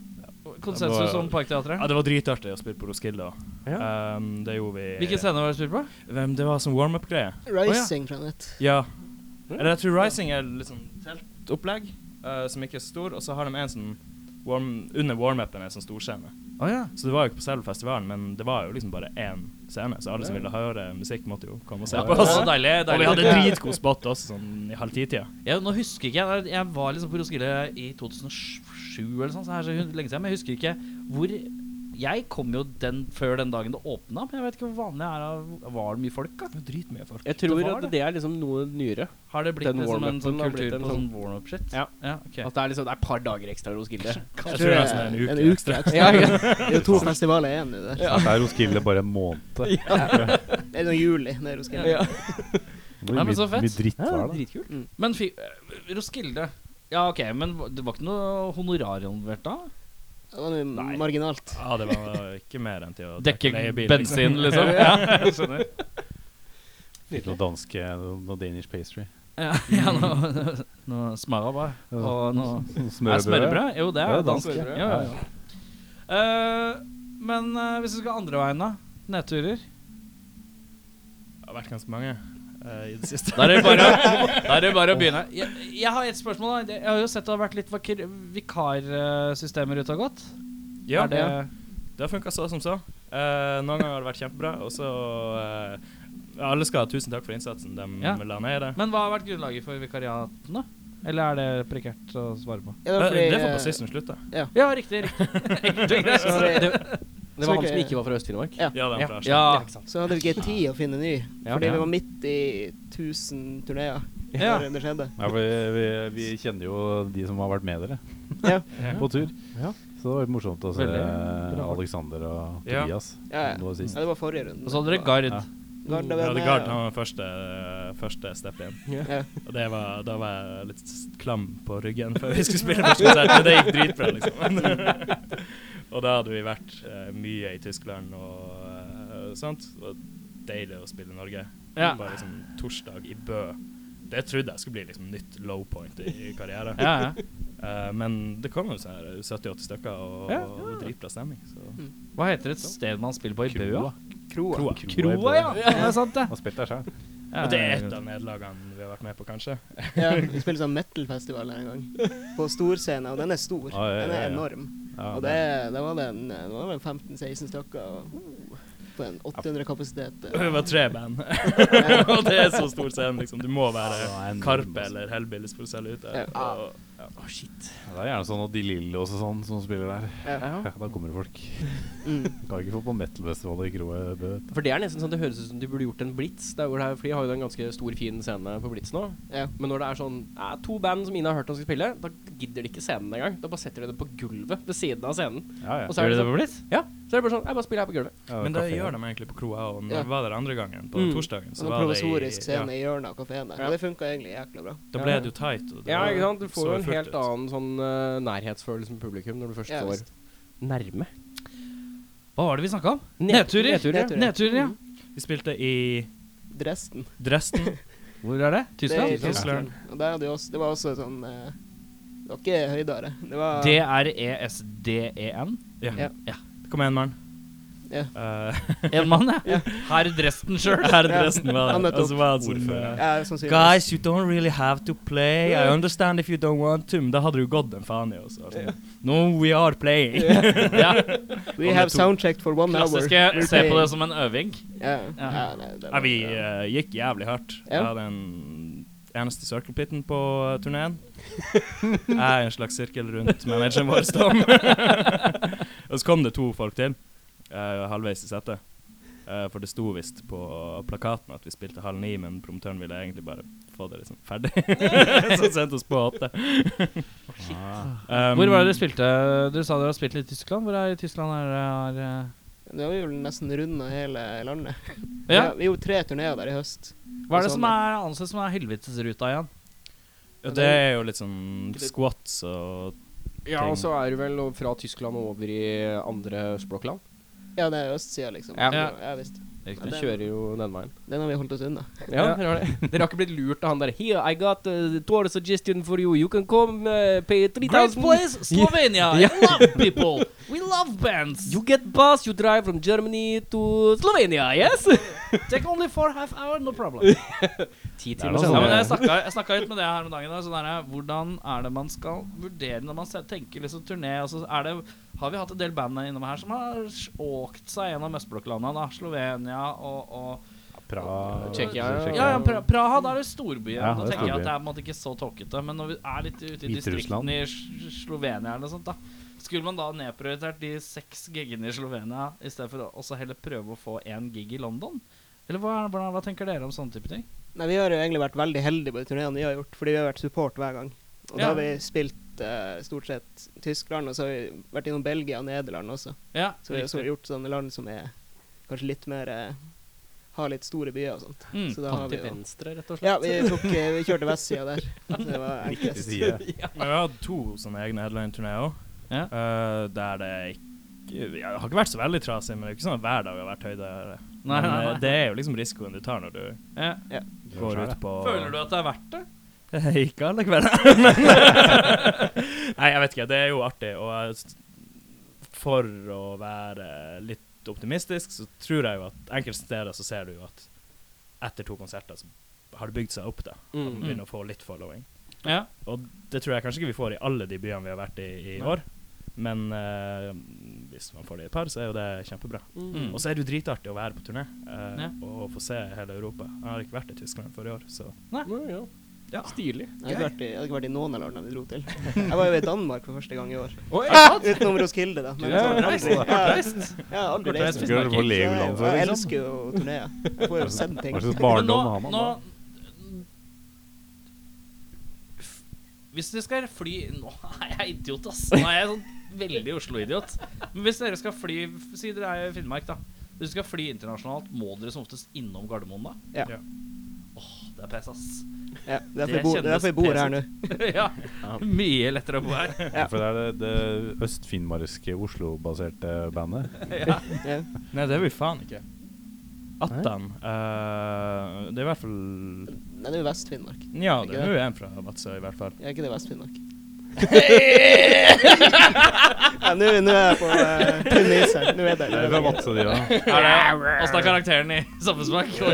Konsensus var- om Parkteatret. Ja, det var dritartig å spille på Roskilde. Ja. Um, det gjorde vi Hvilken scene var det spilt på? Hvem, Det var sånn warm-up-greie. Rising fra nett. Ja. Eller jeg tror Rising er litt sånn teltopplegg uh, som ikke er stor, og så har de en sånn warm, under warm-upen en sånn storscene. Oh, ja. Så det var jo ikke på selve festivalen, men det var jo liksom bare én scene, så alle som ville høre musikk, måtte jo komme og se ja på oss. var deilig. Og vi hadde dritgod spot også, sånn i halv ti-tida. Ja, nå husker ikke jeg Jeg var liksom på Roskilde i 2007 eller sånn, så her så lenge siden. Men jeg husker ikke hvor Jeg kom jo den før den dagen det åpna, men jeg vet ikke hvor vanlig det er. av- Var det mye folk, da? Dritmye folk. Jeg tror Det at det. det er liksom noe nyere. Har det blitt Den liksom en sånn kultur en på sånn- sånn warm-up-shit? Ja. ja okay. At det er liksom det er et par dager ekstra Roskilde. Kanskje Jeg tror tror det er en uke. En uke ekstra. Ja, ja. Det er jo to festivaler igjen nå der. Det er Roskilde bare en måned. Det er noe juli nede hos Roskilde. Ja. Det Nei, men så fett. mye dritt Ja, det. da. dritkult. Men fy, eh, Roskilde Ja, ok, men det var ikke noe honorar involvert da? Det var noe Nei. marginalt. Ja, det var ikke mer enn til å Dekke leiebil, bensin, liksom? Ja, jeg skjønner. Litt Noe dansk noe Danish pastry. Ja, ja noe, noe smørbrød. Og noe Er Smørbrød. smørbrød? Jo, det er jo dansk. Ja, ja. ja. Eh, men eh, hvis vi skal andre veien, da? Nedturer? Det har vært ganske mange eh, i det siste. Da er det bare, da er det bare å begynne. Jeg, jeg har et spørsmål. da. Jeg har jo sett det har vært litt vakir- vikarsystemer ute og gått. Ja, er det, Det har funka så som så. Uh, noen ganger har det vært kjempebra, og så uh, Alle skal ha tusen takk for innsatsen de Ja. la ned i det. men hva har vært grunnlaget for vikariatene? Eller er det prekært å svare på? Ja, det Eh, fordi, det får eh, bassisten slutte. Ja, riktig. riktig. Enkelt og greit. Det var han som ikke var fra Øst-Finnmark. Ja. Ja, den fra Ja. Så hadde vi ikke tid å finne ny, fordi Ja. vi var midt i 1000 turneer Ja. det skjedde. Ja, vi, vi, vi kjenner jo de som har vært med dere Ja. på tur. Ja. Så det var morsomt å se Veldig. Alexander og Tobias Ja, ja. ja, det var forrige runde. Og så hadde dere Gard. Ja. Gard, var hadde Gard, var første, første step igjen. Ja. Og det var, da var jeg litt klam på ryggen før vi skulle spille første konsert, men det gikk dritbra, liksom. og da hadde vi vært eh, mye i Tyskland og eh, sånt. Var deilig å spille i Norge. Ja. Bare liksom torsdag i Bø. Det trodde jeg skulle bli liksom nytt low point i, i karrieren. Ja, ja. Eh, men det kom jo sånn her 70-80 stykker og, Ja. og dritbra stemning. Så. Hva heter et sted man spiller på i Bø? Kroa. Kroa. Kroa. Kroa, ja. ja. Det er sant, det. Og spilt der sjøl. Ja, Og det er et av nederlagene vi har vært med på, kanskje. Ja, vi spiller sånn metal-festival en gang. På storscenen, og den er stor. Ah, ja, ja, Den er enorm. Ja, Og det, det var den det var vel 15-16 stykker. Og på en 800 kapasitet. Det var tre band, og det er så stor scene, liksom. Du må være Karpe altså. eller Hellbillies for å selge ut der. Ja. Og, ja. Det er gjerne sånn at De Lille også sånn som spiller der. Ja. Ja, da kommer det folk. Mm. Kan ikke få på metal-festivalet i Kroe. Det. For det er nesten sånn det høres ut som de burde gjort en blitz. Der hvor det er, for de har jo en ganske stor, fin scene på Blitz nå. Ja. Men når det er sånn eh, to band som ingen har hørt om skal spille, da gidder de ikke scenen engang. Da bare setter de det på gulvet ved siden av scenen. Ja, ja. Og så er Gjør det det det sånn, på Blitz? ja, så er det bare sånn Jeg bare spiller her på gulvet. Ja, Men det gjør de egentlig på kroa, og når Ja. vi var der andre gangen, på Mm. torsdagen, så var det i provisorisk ja, scene i hjørnet av kafeen der. Ja. Og det funka egentlig jækla bra. Da ble det jo tight. Og det Ja, ikke sant? Du får jo en helt ut. annen sånn uh, nærhetsfølelse med publikum når du først står nærme. Hva var det vi snakka om? Nedturer. nedturer, ja. Nedturer. Ja. Vi spilte i Dresden. Dresden. Hvor er det? Det er i Tyskland? Tyskland. Og der hadde også, det var også sånn eh, Det var ikke høydere. Det var DRESDEN? D-R-E-S-D-E-N. Ja. Ja. Kom en mann. Ja. Uh, En mann, ja. Herr Dresden sjøl. Herr Dresden var Han der. møtte Og så var sånn Ja. Guys, you don't really have to play. I understand if you don't want to. Men da hadde du gått en faen i oss. Sånn. No, we are playing. yeah. We have soundchecked for one hour. Klassiske We're se på det som en øving. Ja. Nei, det Ja, var vi eh, gikk jævlig hardt. Ja. Jeg hadde en eneste circle pitten på uh, turneen. Jeg er en slags sirkel rundt manageren vår, Stom. og så kom det to folk til, uh, halvveis i settet. Uh, for det sto visst på plakaten at vi spilte halv ni, men promotøren ville egentlig bare få det liksom ferdig. så sendte oss på åtte. Um, Hvor var det dere spilte? Du sa dere har spilt litt i Tyskland. Hvor er i Tyskland er er, eh, Det var jo nesten runda hele landet. Ja. Vi gjorde tre turneer der i høst. Hva er det som er ansett som er helvetesruta igjen? Ja, det er jo litt sånn squats og ting. Ja, og så er det vel fra Tyskland og over i andre språkland. Ja, det er østsida, liksom. Ja. ja. ja visst. Vi Den kjører jo den veien. Den har vi holdt oss unna. Ja, dere har det. Dere har ikke blitt lurt av han der Here, I got a tour suggestion for you. You can come uh, pay Great 3000 place, Slovenia. I love people. We love bands. You get bus, you drive from Germany to Slovenia, yes? Take only four half hour, no problem. Ti er timer sånn. Ja, men jeg snakka, jeg snakka litt med det her om dagen. da, Sånn der, hvordan er det man skal vurdere når man tenker liksom turné? Altså, er det, har vi hatt en del band innom her som har åkt seg gjennom østblokklandene. Slovenia og, og Praha Tsjekkia, ja. Ja, ja pra Praha, da er det storbyen. Ja, da er tenker jeg at det er på en måte ikke så tåkete. Men når vi er litt ute i distriktene i Slovenia eller noe sånt, da skulle man da nedprioritert de seks gigene i Slovenia i stedet for å også heller prøve å få én gig i London? Eller hva, hva, hva tenker dere om sånne type ting? Nei, vi har jo egentlig vært veldig heldige på de turneene vi har gjort, fordi vi har vært support hver gang. Og da har vi spilt eh, stort sett Tyskland, og så har vi vært innom Belgia og Nederland også. Ja, Så vi har gjort sånne land som er kanskje litt mer uh, har litt store byer og sånt. Mm. Så da har vi Til jo venstre, rett og slett. Ja, vi, tok, eh, vi kjørte vestsida der. Det var enklest. ja. Men vi har hatt to sånne egne headline-turneer òg. Ja. der det ikke ja, Det har ikke vært så veldig trasig, men det er ikke sånn at hver dag har vært høyde. Nei, nei, nei. det er jo liksom risikoen du tar når du Ja. går ut på Føler du at det er verdt det? Ikke alle kvelder. Men- Nei, jeg vet ikke. Det er jo artig. Og for å være litt optimistisk, så tror jeg jo at enkelte steder så ser du jo at etter to konserter så har det bygd seg opp, da. At man Mm. begynner å få litt following. Ja. Og det tror jeg kanskje ikke vi får i alle de byene vi har vært i i Nei. år. Men uh, hvis man får det i et par, så er jo det kjempebra. Mm. Og så er det jo dritartig å være på turné uh, Ja. og få se hele Europa. Jeg har ikke vært i Tyskland for i år, så Nei. Nei ja. Ja. Stilig. Jeg hadde, vært i, jeg hadde ikke vært i noen av landene vi dro til. Jeg var jo i Danmark for første gang i år. Oi, Utenom Roskilde, da. Men Ja. Ja, jeg har aldri det reist. Jeg liksom? elsker jo å turnere. Jeg får jo sett ting. Hva slags barndom har man da? Hvis dere skal fly Nå er jeg idiot, ass. Nå er jeg sånn veldig Oslo-idiot. Men hvis dere skal fly Si dere er i Finnmark, da. Hvis dere skal fly internasjonalt, må dere som oftest innom Gardermoen, da? Ja. Det er pes, ass. Ja, det er derfor Det jeg er derfor jeg bor her nå. ja. Mye lettere å bo her. Ja. For det er det, det øst-finnmarkske Oslo-baserte bandet. Ja. Nei, det er vi faen ikke. Attan uh, Det er i hvert fall Nei, det er jo Vest-Finnmark. Ja, det, det er jo en fra Vadsø, i hvert fall. Er ikke det Vest-Finnmark? ja, nå nå er jeg på uh, tynn is her. Nå er det Det fra Vadsø. Er det Åssen er karakteren i Sammensmak? Ja,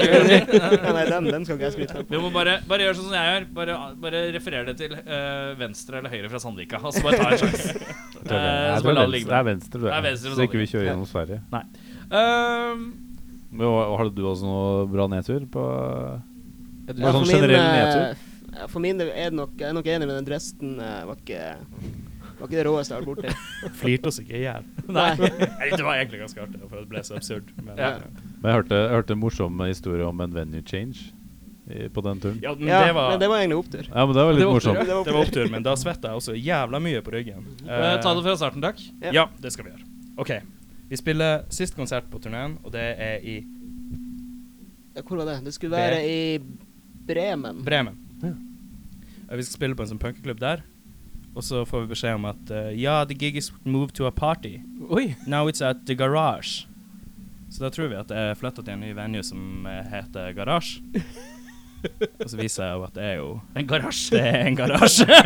nei, den, den skal ikke jeg skryte av. Du må bare, bare gjøre sånn som jeg gjør. Bare, bare referere det til uh, venstre eller høyre fra Sandvika. Og så bare ta en sjanse. Uh, Det er det venstre, det er venstre, er Så ikke vi kjører gjennom Sverige. Ehm, Men Hadde du også noe bra nedtur på Ja, sånn generell eh, nedtur? Ja, For min del er det nok Jeg er nok enig med den Dresden. eh, var ikke var ikke det råeste jeg har vært borti. Flirte oss ikke i hjel. Nei. Nei, Det var egentlig ganske artig, for det ble så absurd. Men, Ja. eh, Men jeg hørte, jeg hørte en morsom historie om en venue change i, på den turen. ja, men Ja, det var men det var egentlig opptur. Ja, men det var litt Det var morsomt. Det var Det var opptur, men da svetta jeg også jævla mye på ryggen. Uh, ta det fra starten, takk. Ja. Ja, det skal vi gjøre. OK. Vi spiller sist konsert på turneen, og det er i Hvor var det? Det skulle være i Bremen. Bremen. Eh, Vi skal spille på en sånn punkeklubb der. Og så får vi beskjed om at uh, ja, the gig is moved to a party. Oi. Now it's at the garage. Så da tror vi at det er flytta til en ny venue som eh, heter Garasje. Og så viser jeg jo at det er jo En garasje. Det er en garasje.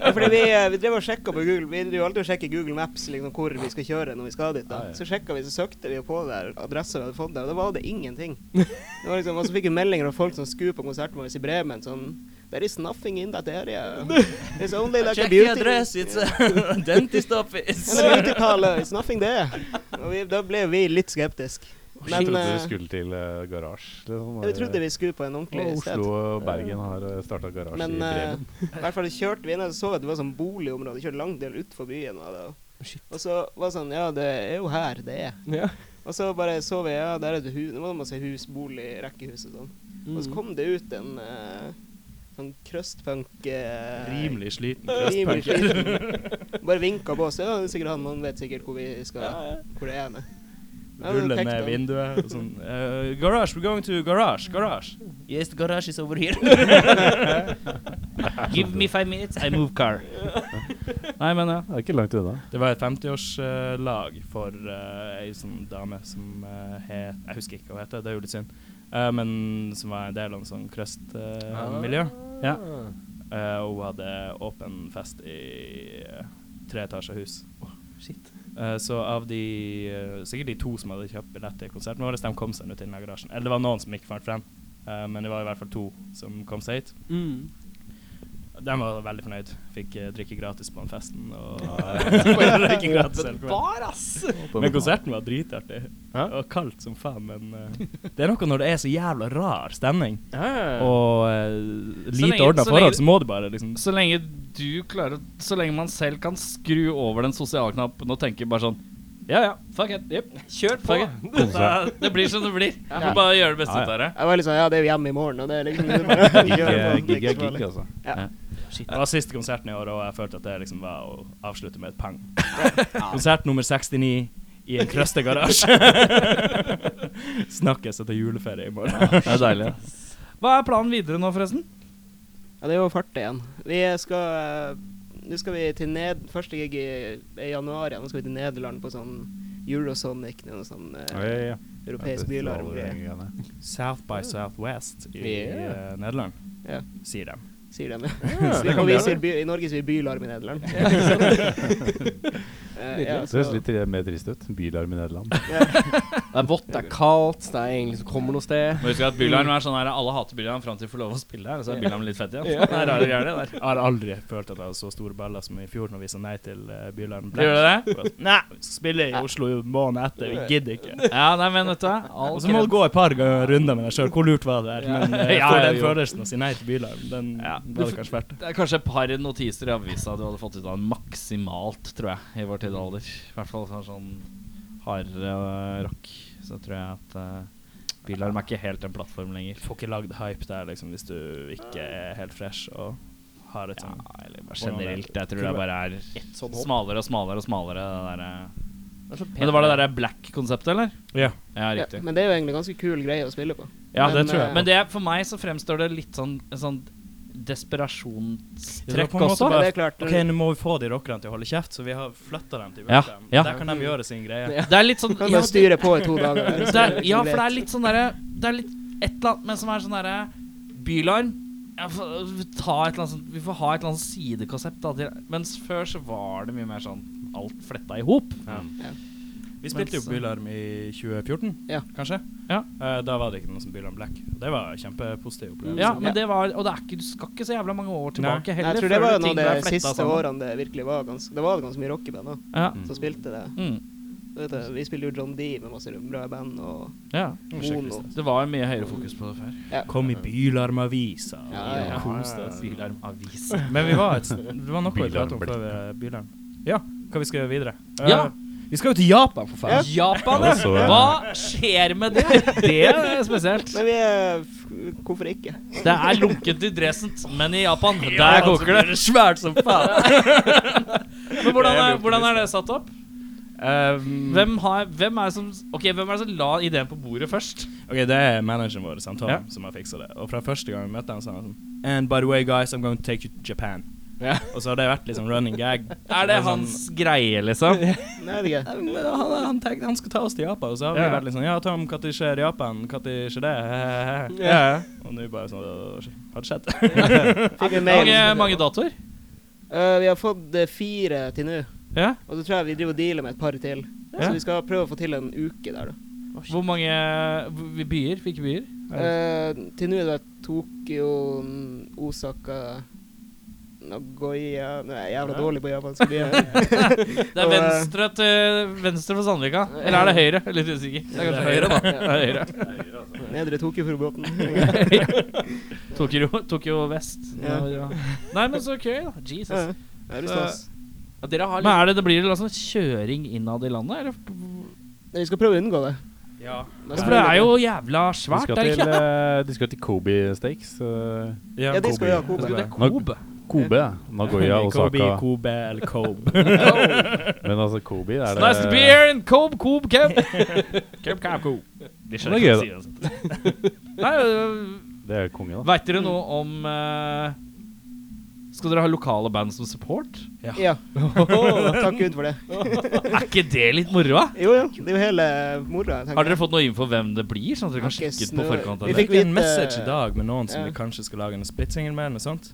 Ja, fordi vi, eh, vi drev og sjekka på Google Vi driver jo alltid og sjekker Google Maps liksom, hvor vi skal kjøre når vi skal dit. da Ja, ja. Så sjekka vi, så søkte vi på der adressa vi hadde fått der, og da var det ingenting. Det var liksom, Og så fikk vi meldinger av folk som skulle på konserten vår i Bremen. Sånn There is nothing in that area. It's only like a beauty... Check the address, it's a dentist office. And a beauty parlor. It's nothing there. Og vi, da ble vi litt skeptiske. Jeg Men trodde vi skulle til uh, garasje. Liksom. vi trodde vi skulle på en ordentlig Oslo sted. Oslo og Bergen har starta garasje Men i eh, Bremen. i hvert fall kjørte vi inn og så at det var sånn boligområde. Kjørte langt del utfor byen. Og, det, og så var det sånn Ja, det er jo her det er. Ja. Og så bare så vi Ja, der er det hus. Det var masse hus, bolig, rekkehus og sånn. Og så kom det ut en eh, sånn crustpunk eh, Rimelig sliten crustpunker. Bare vinka på oss. Ja, det er sikkert han. Man vet sikkert hvor vi skal Hvor det er. med. Rulle Ruller ned vinduet og sånn uh, Garage, we're going to garage. Garage. Yes, the garage is over here. Give me five minutes, I move car. Nei, men ja. Det er ikke langt unna. Det var et 50-årslag for uh, ei sånn dame som uh, het Jeg husker ikke hva hun heter, det er jo litt synd. Eh, men som var en del av en sånn crust-miljø. Ja. uh, og hun hadde åpen fest i uh, treetasjehus. Shit. Eh, så av de Sikkert de to som hadde kjøpt billett til konserten vår, de kom seg ut i garasjen. Eller det var noen som ikke fant frem, men det var i hvert fall to som kom seg hit. Mm. De var veldig fornøyd. Fikk eh, drikke gratis på den festen. Og drikke gratis selv. Bar, ass! Men konserten var dritartig. Ja. Og kaldt som faen, men eh, det er noe når det er så jævla rar stemning, og eh, lite lenge- ordna så forhold, så må du bare liksom Så lenge du klarer å- Så lenge man selv kan skru over den sosiale knappen og tenke bare sånn Ja ja, fuck it. Yep. Kjør på! Fuck it. Det, det blir som det blir. Du må bare gjøre det beste ut av det. Jeg var litt sånn Ja, det er jo hjemme i morgen, og det er liksom det er bare, Gig kjøre på, er det er gig, ikke er så farlig. gig, altså. Ja. Det var siste konserten i år, og jeg følte at det liksom var å avslutte med et pang. Konsert nummer 69 i en krøstegarasje. Snakkes etter juleferie i morgen. Det er deilig. Hva er planen videre nå, forresten? Ja, det er jo fart igjen. Vi skal eh, Nå skal vi til ned Første gig i, i januar igjen. Nå skal vi til Nederland på sånn Eurosonic, noe sånn eh, Oi, ja. europeisk bylarm. South by Southwest i Yeah. eh, Nederland, yeah. sier de. Sier de. kan Og vi sier by, I Norge sier vi bylarm i Nederland. Eh, ja, Det høres litt eh, mer trist ut. Bylarm i Nederland. Det er vått, det er kaldt, det er ingen som kommer noe sted. Må huske at Bylarm er sånn her Alle hater Bylarm fram til de får lov å spille her. Og så er Bylarm litt fett igjen. Det er rare greier, det der. Jeg har aldri følt at jeg har så store baller som i fjor når vi sa nei til uh, Bylarm Gjør du det? Nei, Spiller spille i Oslo måneden etter. Vi gidder ikke. Ja, nei, men vet du Og så må du gå et par runder med deg sjøl. Hvor lurt var det der? Men uh, Ja, for den følelsen å si nei til Bylarm, den Ja. var det kanskje verdt. Det er kanskje et par notiser i avisa du hadde fått ut av maksimalt, tror jeg, i vår tidsalder. I hvert fall sånn, sånn hardere øh, rock. Så tror jeg at uh, Bilarm er ikke helt en plattform lenger. Får ikke lagd hype der liksom hvis du ikke er helt fresh og har et Ja, sånn eller bare generelt. Jeg tror det bare er sånn smalere og smalere og smalere. Det der, eh. Det men det var det derre black-konseptet, eller? Ja. Ja, ja, riktig. men det er jo egentlig ganske kul greie å spille på. Ja, det tror jeg. eh, Men det, for meg så fremstår det litt sånn, sånn Ja, desperasjonstrekk også. bare- det er klart. OK, nå må vi få de rockerne til å holde kjeft, så vi har flytta dem til Ja, ja. Der kan de gjøre sin greie. Ja. Det er litt sånn Kan ja, bare styre på i to dager. det er, ja, for det er litt sånn derre Det er litt et eller annet men som er sånn derre Bylarm vi, ta et eller annet sånt, Vi får ha et eller annet sidekonsept. Da, til, mens før så var det mye mer sånn alt fletta i hop. Ja. Ja. Vi spilte jo Bylarm i 2014, Ja. kanskje. Ja. Uh, da var det ikke noe som Bylarm Black. Det var en kjempepositiv opplevelse. Ja, men det var Og det er ikke, du skal ikke så jævla mange år tilbake Nei. heller. Jeg tror det var noen av de siste sammen. årene det virkelig var ganske Det var ganske mye rockeband òg Ja. som spilte det. Mm. Du Vi spilte jo John D med masse bra band og ja. Mono. Det var mye høyere fokus på det før. Ja. Kom i Bylarm-avisa. Ja, ja. Koste oss. Bylarm-avis. Men vi var et, det var noe å prate om før er Bylarm. Ja, hva vi skal gjøre videre? Ja. Ja. Vi skal jo til Japan, for faen. Japan, Ja, ja! så jeg. Hva skjer med det? Det er spesielt. Men vi er f- Hvorfor ikke? Det er lunkent i Dresent, men i Japan, der koker det. Svært som faen. Men hvordan er, hvordan er det satt opp? Um, Hvem, har, hvem, er det som, ok, hvem er det som la ideen på bordet først? Ok, Det er manageren vår Tom, Ja. som har fiksa det. Og fra første gang vi møtte ham, sa han sånn And by the way, guys, I'm going to take you to Japan. Ja. Og så har det vært liksom running gag. Er det sånn- hans greie, liksom? Nei, det er ikke. Han, han tenkte han skulle ta oss til Japan, og så har vi Ja. vært litt sånn Ja, Tom, når skjer Japan? Når skjer det? Ja. Og nå bare sånn Har det skjedd? Fikk en mail. Mange, mange datoer? Uh, vi har fått eh, fire til nå, Ja. og så tror jeg vi driver og dealer med et par til. Ja. Så vi skal prøve å få til en uke der, da. Hvor mange byer? Hvilke byer? Uh, til nå er det Tokyo, mm, Osaka Nagoya Nå er jeg jævla dårlig på japansk. Det er eh, venstre til venstre for Sandvika. Eller er det høyre? Litt usikker. Det er kanskje høyre, da. Det er høyre. Nedre Tokyo-forbåten. Tokyo, Tokyo vest. Ja. Ja. Nei, men så køy, da. Jesus. Ja, det er. Ja, dere har men er det, det blir det altså kjøring innad i landet? Eller? Vi skal prøve å unngå det. Ja. Men For det er jo jævla De svært, skal er det til, ikke? eh, de skal til Kobe Steaks. Uh, Ja, de skal jo ha Kobe. Det Kobe. Kobe, ja. Nagoya, Kobe, Osaka. Kobe eller Kobe. Men altså, Kobe er det Nice to be here in Kobe, Kobe, Keb. Keb, Keb, Kobe. Det skjønner er ikke hva jeg sier. Nei, øh, Det er konge, da. Veit dere noe om uh, Skal dere ha lokale band som support? Ja. Takk Gud for det. Er ikke det litt moro? Jo, jo. Det er jo hele moroa. Har dere fått noe info hvem det blir, sånn at dere kan sjekke ut på forkant? Vi fikk en message i dag med noen som Ja. vi kanskje skal lage en splitsingel med, eller noe sånt.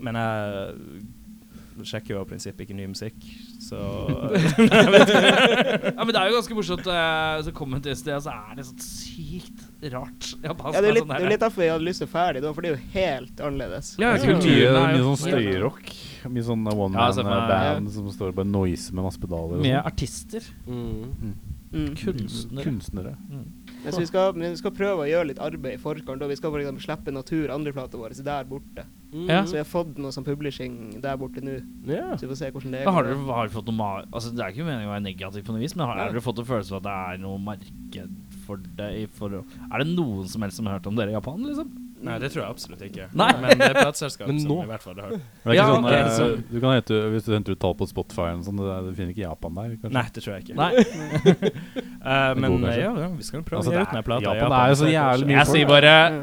Men jeg sjekker jo av prinsipp ikke ny musikk, så Ja, men det er jo ganske morsomt. Hvis Så kommer til et sted, og så er det sånn sykt rart. japansk, Ja, det er litt, sånn det er litt derfor jeg hadde lyst til å ferdig, da, for det er jo helt annerledes. Ja, Det er mye, kulturen er mye jo sånn støyrock. Mye sånn Ja, one se for man meg- band som står bare noise med masse pedaler. og Mye sånn. artister. Mm. Mm. Kunstnere. Kunstnere. Men så vi skal, men vi skal prøve å gjøre litt arbeid i forkant. Og vi skal for eksempel slippe Natur, andreplata vår, der borte. Ja. Så vi har fått noe sånn publishing der borte nå. Yeah. Så vi får se hvordan det går. har dere, har dere fått noe Altså Det er ikke meningen å være negativ på noe vis, men har, har dere fått en følelse av at det er noe marked for det? I for, er det noen som helst som har hørt om dere i Japan, liksom? Nei, det tror jeg absolutt ikke. Nei. Men det er plateselskap Men som nå- i hvert fall har hørt. det er ikke Ja, sånn, ok, eh, så- du kan hente, Hvis du henter ut tall på Spotify, sånt, det, du finner ikke Japan der? kanskje? Nei, det tror jeg ikke. Nei. uh, men god, ja, ja, vi skal prøve Altså, å gjøre gi ut med den plata. Japan, Japan er jo så jævlig mye Jeg sier bare Ja.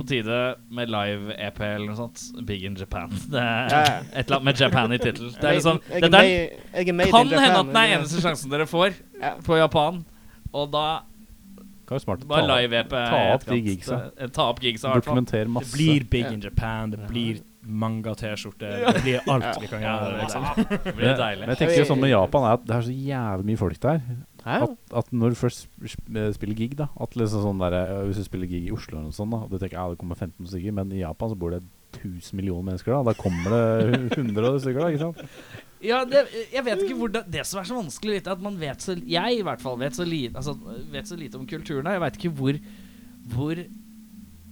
På tide med live-EP eller noe sånt. Big in Japan. Det er et eller annet med Japan i tittelen. Det er liksom Jeg- jeg er kan hende at den er eneste sjansen dere får Ja. på Japan. Og da smart bare ta, live-EP. ta opp de gigsa. Eh, Ta opp gigsa, i masse. Det blir Big in Japan, det blir manga-T-skjorte, det blir alt vi kan gjøre. Liksom. Det blir deilig. Men jeg tenker jo sånn med Japan er at det er så jævlig mye folk der. At, at når du først eh, spiller gig, da At liksom sånn der, eh, Hvis du spiller gig i Oslo, eller noe sånt, da og du tenker ja, det kommer 15 stykker, men i Japan så bor det 1000 millioner mennesker. Da Da kommer det 100 stykker, da. ikke sant? Ja, det, jeg vet ikke hvordan Det som er så vanskelig er at man vet så Jeg i hvert fall vet så lite, altså, vet så lite om kulturen her. Jeg veit ikke hvor Hvor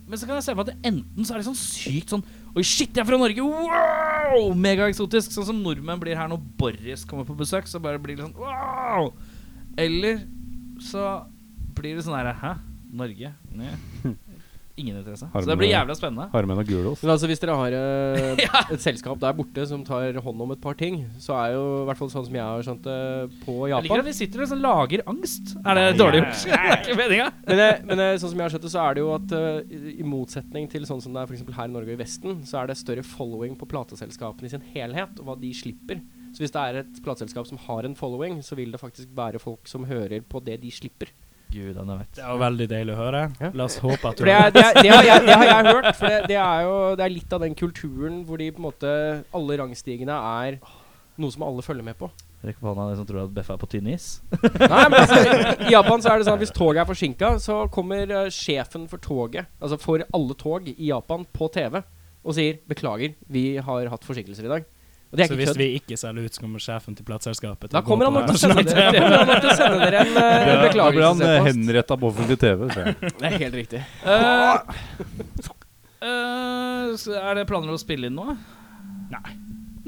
Men så kan jeg se for meg at enten så er det sånn sykt sånn Oi, shit, jeg er fra Norge! Wow! Megaeksotisk. Sånn som nordmenn blir her når Boris kommer på besøk. Så bare blir det sånn wow! Eller så blir det sånn herre Hæ? Norge? Nei. Ingen interesse. Så det blir jævla spennende. Harmen og Gulos. Men altså, hvis dere har eh, et selskap der borte som tar hånd om et par ting, så er jo i hvert fall sånn som jeg har skjønt det, på Japan Jeg liker at vi sitter og sånn lager angst. Er det dårlig gjort? Det er ikke meninga. Men, eh, men eh, sånn som jeg har skjønt det, så er det jo at uh, i- motsetning til sånn som det er for eksempel her i Norge og i Vesten, så er det større following på plateselskapene i sin helhet, og hva de slipper. Så hvis det er et plateselskap som har en following, så vil det faktisk være folk som hører på det de slipper. Gudene vet. Det er veldig deilig å høre. Ja. La oss håpe at du det, er, det, er, det, har jeg, det har jeg hørt, for det, det er jo det er litt av den kulturen hvor de på en måte Alle rangstigene er noe som alle følger med på. Rekk på hånda de som tror at Beffa er på tynn is. Nei, men altså, I Japan så er det sånn at hvis toget er forsinka, så kommer eh, sjefen for toget, altså for alle tog i Japan, på TV og sier 'beklager, vi har hatt forsinkelser i dag'. Og det er Så ikke hvis vi ikke selger ut, så kommer sjefen til plateselskapet Da kommer han nok til å sende dere, en uh, Da blir han eh, henretta på offentlig TV. Det er helt riktig. Eh, er det planer å spille inn nå? Nei.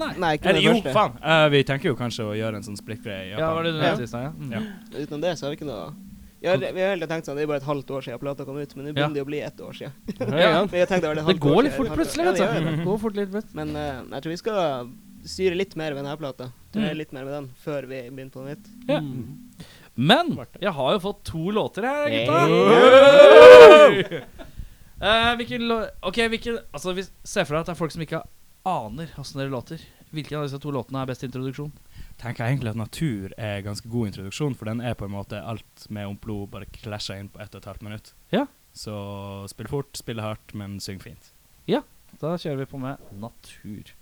Nei. Nei, ikke Eller jo, faen! eh, vi tenker jo kanskje å gjøre en sånn splittgreie i Japan. Ja, var det du Ja. siste? Ja. Mm. Ja. Utenom det så har vi ikke noe ja, Vi har heller tenkt sånn, det er bare et halvt år siden plata kom ut, men nå begynner det å bli ett år siden. Ja. Men jeg tenkte det Det går år litt fort plutselig, vet du. Men uh, jeg tror vi skal styre litt mer med denne plata. Turere Mm. litt mer med den før vi begynner på noe nytt. Ja. Men jeg har jo fått to låter her, gutta. Hey. Uh, hvilken lå Ok, hvilken Altså, hvis, Se for deg at det er folk som ikke aner åssen dere låter. Hvilken av disse to låtene er best introduksjon? tenker jeg egentlig at Natur er ganske god introduksjon, for den er på en måte alt med om blod bare klasja inn på ett og et halvt minutt. Ja. Så spill fort, spill hardt, men syng fint. Da kjører vi på med Natur.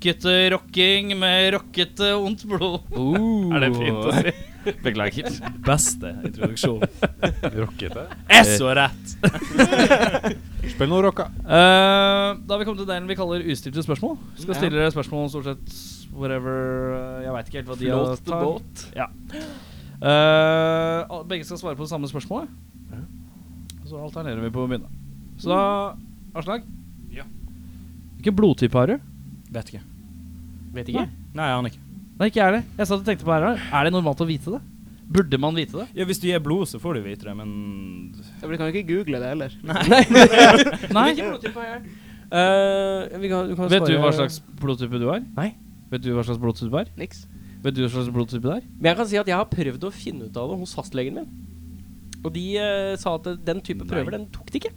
Rockete rocking med rockete ondt blod. Er det fint å si? Beklager. Beste introduksjon. Rockete. Er så rett! Spill noe rocka. Uh, da har vi kommet til delen vi kaller ustilte spørsmål. Vi skal stille dere spørsmål stort sett whatever eh, Jeg veit ikke helt hva de har boat. Eh, al- begge skal svare på det samme spørsmålet. Så alternerer vi på å begynne. Så da Aslak? Ja. Hvilken blodtype har du? Vet ikke. Vet ikke. Nei, jeg aner ikke. Nei, ikke er det. Jeg satt og tenkte på her. Er det normalt å vite det? Burde man vite det? Ja, Hvis du gir blod, så får du vite det, men Så vi kan jo ikke google det heller. Nei. Hvilken blodtype har jeg? Eh, vi kan, du kan Vet du svare- hva slags blodtype du har? Nei. Vet du hva slags blodtype du er? Niks. Vet du hva slags blodtype det er? Men jeg kan si at jeg har prøvd å finne ut av det hos fastlegen min. Og de eh, sa at den type prøver, den tok de ikke.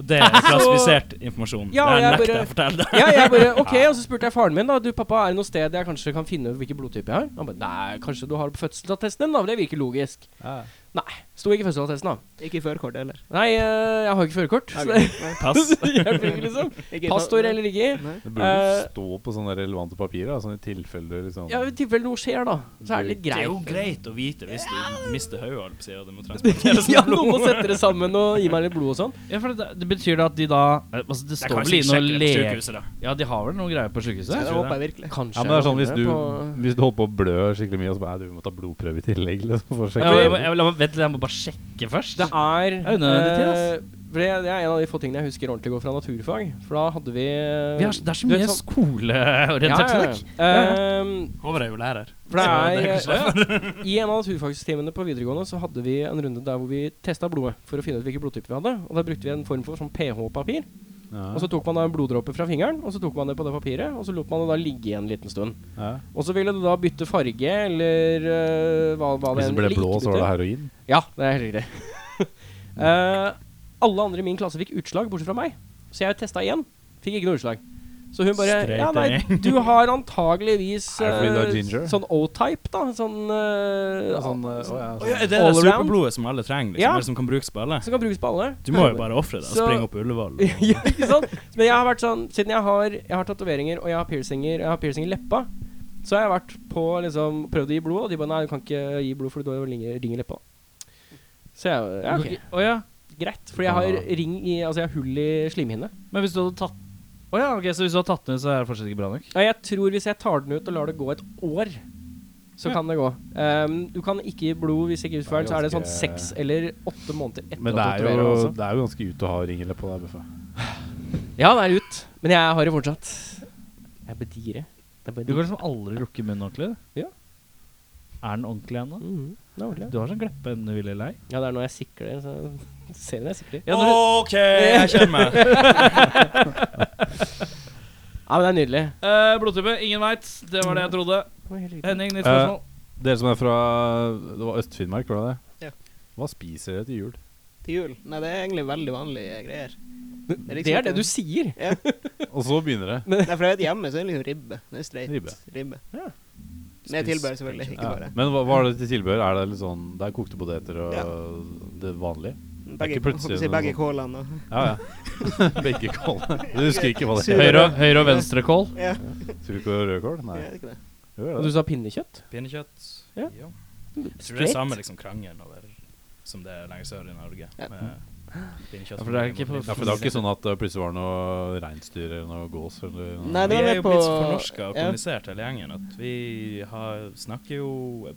Det er klassifisert informasjon. Ja, det jeg nekter jeg å fortelle. Ja, jeg bare, ok, Og så spurte jeg faren min da Du pappa, er det noe sted jeg kanskje kan finne ut hvilken blodtype jeg har. Han bare, nei, kanskje du har det på fødselsattesten din da, for det virker logisk. Nei, sto ikke i fødselsattesten da. Ikke i førerkort heller. Nei, eh, jeg har ikke førerkort. Så Pass. hjelper ikke liksom. Pass står Pastor eller ikke. Det burde uh, stå på sånne relevante papirer, da, sånn i tilfelle liksom Ja, i tilfelle noe skjer da, så er det litt greit. Det er jo greit å vite hvis du mister hodet, holdt på å det må transporteres ja, med noen må sette det sammen og gi meg litt blod og sånn. Ja, for det, det betyr da at de da eh, altså Det står vel inne og da. Ja, de har vel noe greier på Ja, sykehuset? det håper jeg virkelig. Kanskje. Ja, men det er sånn hvis du, hvis du holder på å blø skikkelig mye, og så bare du må ta blodprøve i tillegg. Liksom, for å Ja, sjekke jeg, jeg, jeg, vent litt, jeg må bare sjekke først. Det er Det er unødvendig tid, ass. eh, for det, det er en av de få tingene jeg husker ordentlig godt fra naturfag. For da hadde vi eh, Vi har, det er så mye sånn- skoleorientert ja, ja. Ehm, Håvard er jo lærer. For det er, det er I en av naturfagstimene på videregående så hadde vi en runde der hvor vi testa blodet for å finne ut hvilken blodtype vi hadde. Og da brukte vi en form for sånn pH-papir. Ja. Og så tok man da en bloddråpe fra fingeren, og så tok man det på det papiret, og så lot man det da ligge en liten stund. Ja. Og så ville det da bytte farge, eller uh, hva, hva Hvis enn- det ble blå, så var det heroin. Ja, det er helt riktig. uh, alle andre i min klasse fikk utslag, bortsett fra meg. Så jeg testa igjen. Fikk ikke noe utslag. Så hun bare Straight Ja, nei, du har antageligvis ginger? sånn O-type, da. Sånn, uh, Sånn, uh, ja, Å ja, er det er det superblodet som alle trenger, liksom? Ja. Som kan brukes på alle? Som kan brukes på alle. Du må jo bare ofre det og springe opp Ullevål. ja, ikke sant? Men jeg har vært sånn Siden jeg har, jeg har tatoveringer og jeg har piercinger Jeg har piercing i leppa, så har jeg vært på liksom prøvd å gi blod, og de bare Nei, du kan ikke gi blod, for du har ring, i leppa. Så jeg ja, ok, Oh, ja. greit. Fordi jeg har ring i Altså jeg har hull i slimhinne. Men hvis du hadde tatt Å ja, ok, så hvis du har tatt den ut, så er det fortsatt ikke bra nok? Ja, jeg tror hvis jeg tar den ut og lar det gå et år, så Ja. kan det gå. Um, du kan ikke gi blod hvis ikke utført, så er det sånn seks eller åtte måneder etter Men det er, jo, Altså. det er jo ganske ut å ha ringele på deg, Buffa. Ja, det er ut. Men jeg har det fortsatt. Jeg bedirer. Det er Du kan liksom aldri lukke munnen ordentlig? Ja. Er den ordentlig ennå? Mm det er. Du har sånn gleppe undvillig lei. Ja, det er når jeg sikler. Så ser er sikkert? Ja, OK, jeg kjenner meg. Ja, men det er nydelig. Uh, blodtype, ingen veit. Det var det jeg trodde. Det. Henning, nytt spørsmål. spørsmål. Dere som er fra Det var Øst-Finnmark, var det det? Ja. Hva spiser dere til jul? Til jul? Nei, det er egentlig veldig vanlige greier. Det liksom er det du sier. Ja. Og så begynner det. Nei, for jeg vet hjemme så er det liksom ribbe. Det er streit Ribbe. ribbe. Ja. Med tilbehør, selvfølgelig. Ikke Ja. bare. Men hva, hva er det til tilbehør? Er det litt sånn Det er kokte poteter og Ja. det vanlige? Begge, plutselig si begge kålene Ja, ja. Begge kålene. Du husker ikke hva det er? Høyre, høyre og venstre kål. Ja, Surkål og rødkål? Nei. Ja, Og du sa pinnekjøtt? Pinnekjøtt. Ja. Jeg tror det er samme liksom krangelen over som det er lenger sør i Norge. Ja. Med. Ja, for det er ikke på- Ja, for det er ikke sånn at det plutselig var noe reinsdyr eller noe gås eller noe. Nei, det Vi er jo på blitt fornorska og ja. kolonisert hele gjengen at vi har, snakker jo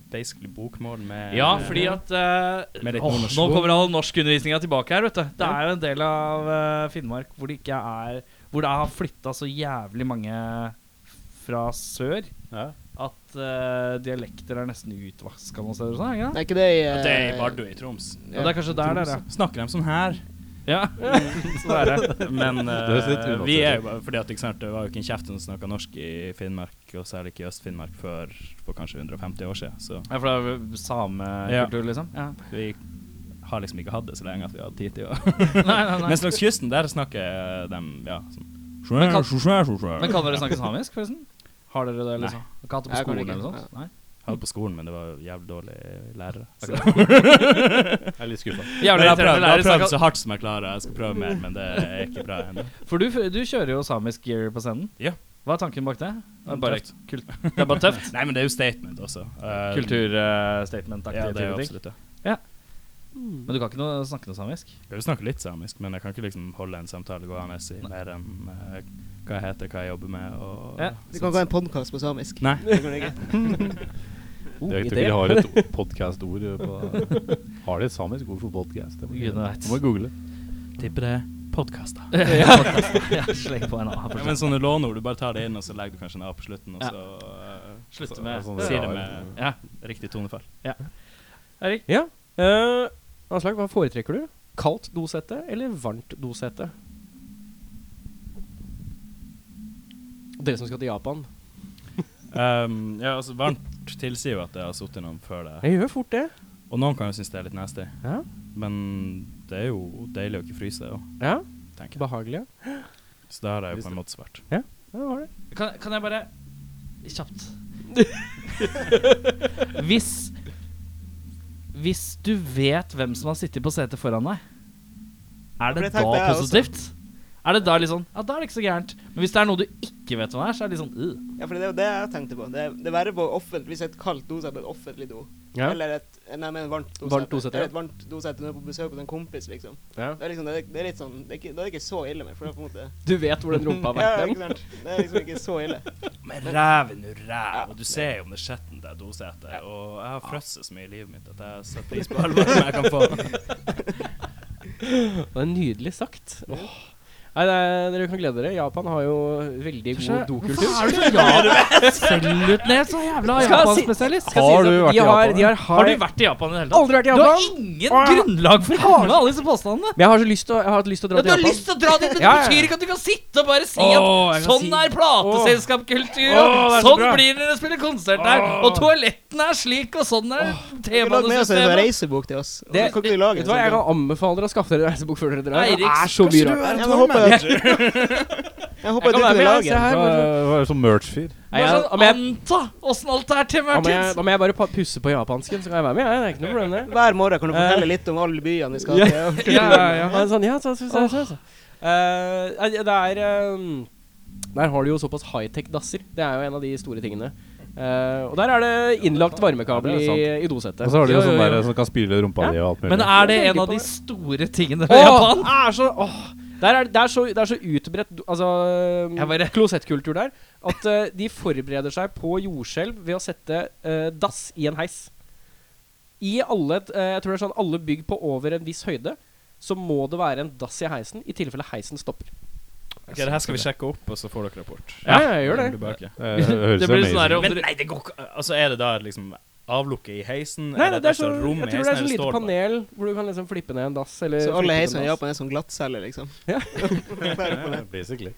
basically bokmål med Ja, fordi at uh, Med litt. Nå kommer all norskundervisninga tilbake her, vet du. Det er jo en del av uh, Finnmark hvor det ikke er Hvor det har flytta så jævlig mange fra sør Ja. At uh, dialekter er nesten utvaska noen steder. Sånn, ja? ikke er ikke det i At det er i eh, Bardu i Troms. Ja, det er kanskje der det er, ja. Snakker de sånn her? Ja, så er det. Men unaturlig vi er jo bare fordi at sant, det var jo ikke en kjeft som snakka norsk i Finnmark, og særlig ikke i Øst-Finnmark, før for kanskje 150 år siden. Så Ja, for det er samekultur, ja. liksom? Ja. vi har liksom ikke hatt det så lenge at vi har hatt tid til å. Mens langs kysten, der snakker de ja, sånn Men kan- Men kan dere snakke samisk, forresten? Har dere det, liksom? Ikke hatt det på Jeg skolen eller noe sånt? Nei? på skolen, men det var jævlig dårlige lærere. Jeg er litt skuffa. Jeg har prøvd, jeg prøvd så hardt som jeg klarer. Jeg skal prøve mer, men det er ikke bra ennå. For du, du kjører jo samisk gear på scenen. Ja. Hva er tanken bak det? Det er bare, Tøft. Det er bare tøft. Nei, men det er jo statement også. Uh, Kulturstatement-aktig Ja, det er jo absolutt det. Men du kan ikke noe, snakke noe samisk? Jeg vil snakke litt samisk, men jeg kan ikke liksom holde en samtale gående i mer enn eh, hva jeg heter, hva jeg jobber med og Ja. Du kan ikke ha en podkast på samisk. Nei. Det kan ikke. Oh, Jeg vet vi har et podkast-ord på Har de et samisk ord for podkast? Det må Må google. Tipper det er podkaster. ja, ja, sleng på en A. Ja, men sånne låneord, du bare tar det inn, og så legger du kanskje en A på slutten, og så eh, Slutter med sånn Sier det med Ja. riktig tonefall. Erik? Ja. Uh, Aslak, hva foretrekker du? Kaldt dosette eller varmt dosete? Dere som skal til Japan. Um, ja, altså Varmt tilsier jo at jeg har sittet noen før det. Jeg gjør fort det. Og noen kan jo synes det er litt nasty, Ja. men det er jo deilig å ikke fryse òg, ja. tenker. Behagelig. ja. Så det har jeg jo på en måte svart. Ja, det var det. Kan, kan jeg bare Kjapt. Hvis Hvis du vet hvem som har sittet på setet foran deg, er det det da også. positivt? Er det da litt sånn Ja, da er det ikke så gærent. Men hvis det er noe du ikke vet hva det er, så er det litt sånn uh. Ja, for det er jo det jeg tenkte på. Det, er- det verre på offentlig, hvis et kaldt dosett er et offentlig do, Ja. eller et nei, men varmt dosett, ja. eller et varmt dosett når du er på besøk hos en kompis, liksom. Ja. Det er liksom, det er, det er litt sånn, det er ikke, da er det ikke så ille, mer, for det er på en måte Du vet hvor den rumpa har Ja, ikke sant. Det er liksom ikke så ille. Men ræven er ræv, og du ser jo om det er skjettent det dosetet. Og jeg har frosset så mye i livet mitt at jeg setter pris på alvor som jeg kan få. Det er nydelig sagt. Åh. Nei, det er, Dere kan glede dere. Japan har jo veldig god dokultur. Hvorfor er du så så jævla jeg si- Japan-spesialist? Har du vært i Japan? de har, Har du vært i Japan i det hele tatt? aldri vært i Japan. Du har ingen grunnlag for å komme med alle disse påstandene. Men jeg har så lyst til å, jeg har hatt lyst til å dra Ja, du har lyst til å dra dit, men det betyr ikke at du kan sitte og bare si oh, at sånn si- er plateselskapskultur, oh, og det er så sånn bra. blir det når dere spiller konsert her, og toalettene er slik, og sånn er lag med oss en reisebok til oss. Det- lage Vet du hva, Jeg sånn? kan anbefale dere å skaffe dere reisebok før dere drar. Det er så mye rart. Ja, håper jeg jeg håper Jeg du kunne med, lage en. som merch-fyr? Jeg, sånn, anta åssen alt er til må jeg, da må jeg bare pusse på japansken, så kan jeg være med. Ja, det er ikke noe problem, det. Hver morgen kan du fortelle Eh. litt om alle byene vi skal Ja. til. Ja, ja, ja. Ja, sånn, ja, så, så, så, så. Eh, det er um, Der har du jo såpass high-tech-dasser. Det er jo en av de store tingene. Uh, og der er det innlagt varmekabel Ja, det i, i dosettet. Og så har de jo sånn der som kan spyle rumpa di og alt mulig. Men er det en av de store tingene I ved Japan? er så åh, der er, det, er så, det er så utbredt altså, bare- klosettkultur der at uh, de forbereder seg på jordskjelv ved å sette uh, dass i en heis. I alle, uh, jeg tror det er sånn alle bygg på over en viss høyde, så må det være en dass i heisen i tilfelle heisen stopper. Ok, det her skal vi sjekke opp, og så får dere rapport. Ja, jeg gjør det. det, det høres Det blir sånn amazing ut. Men nei, det går ikke Altså, er det da liksom avlukke i heisen? Nei, eller det er et så, i rom jeg tror det er så lite det panel hvor du kan liksom flippe ned en dass. Eller Så alle en heisene i. Japan er sånn glattcelle, liksom. Ja. Ja, Basically.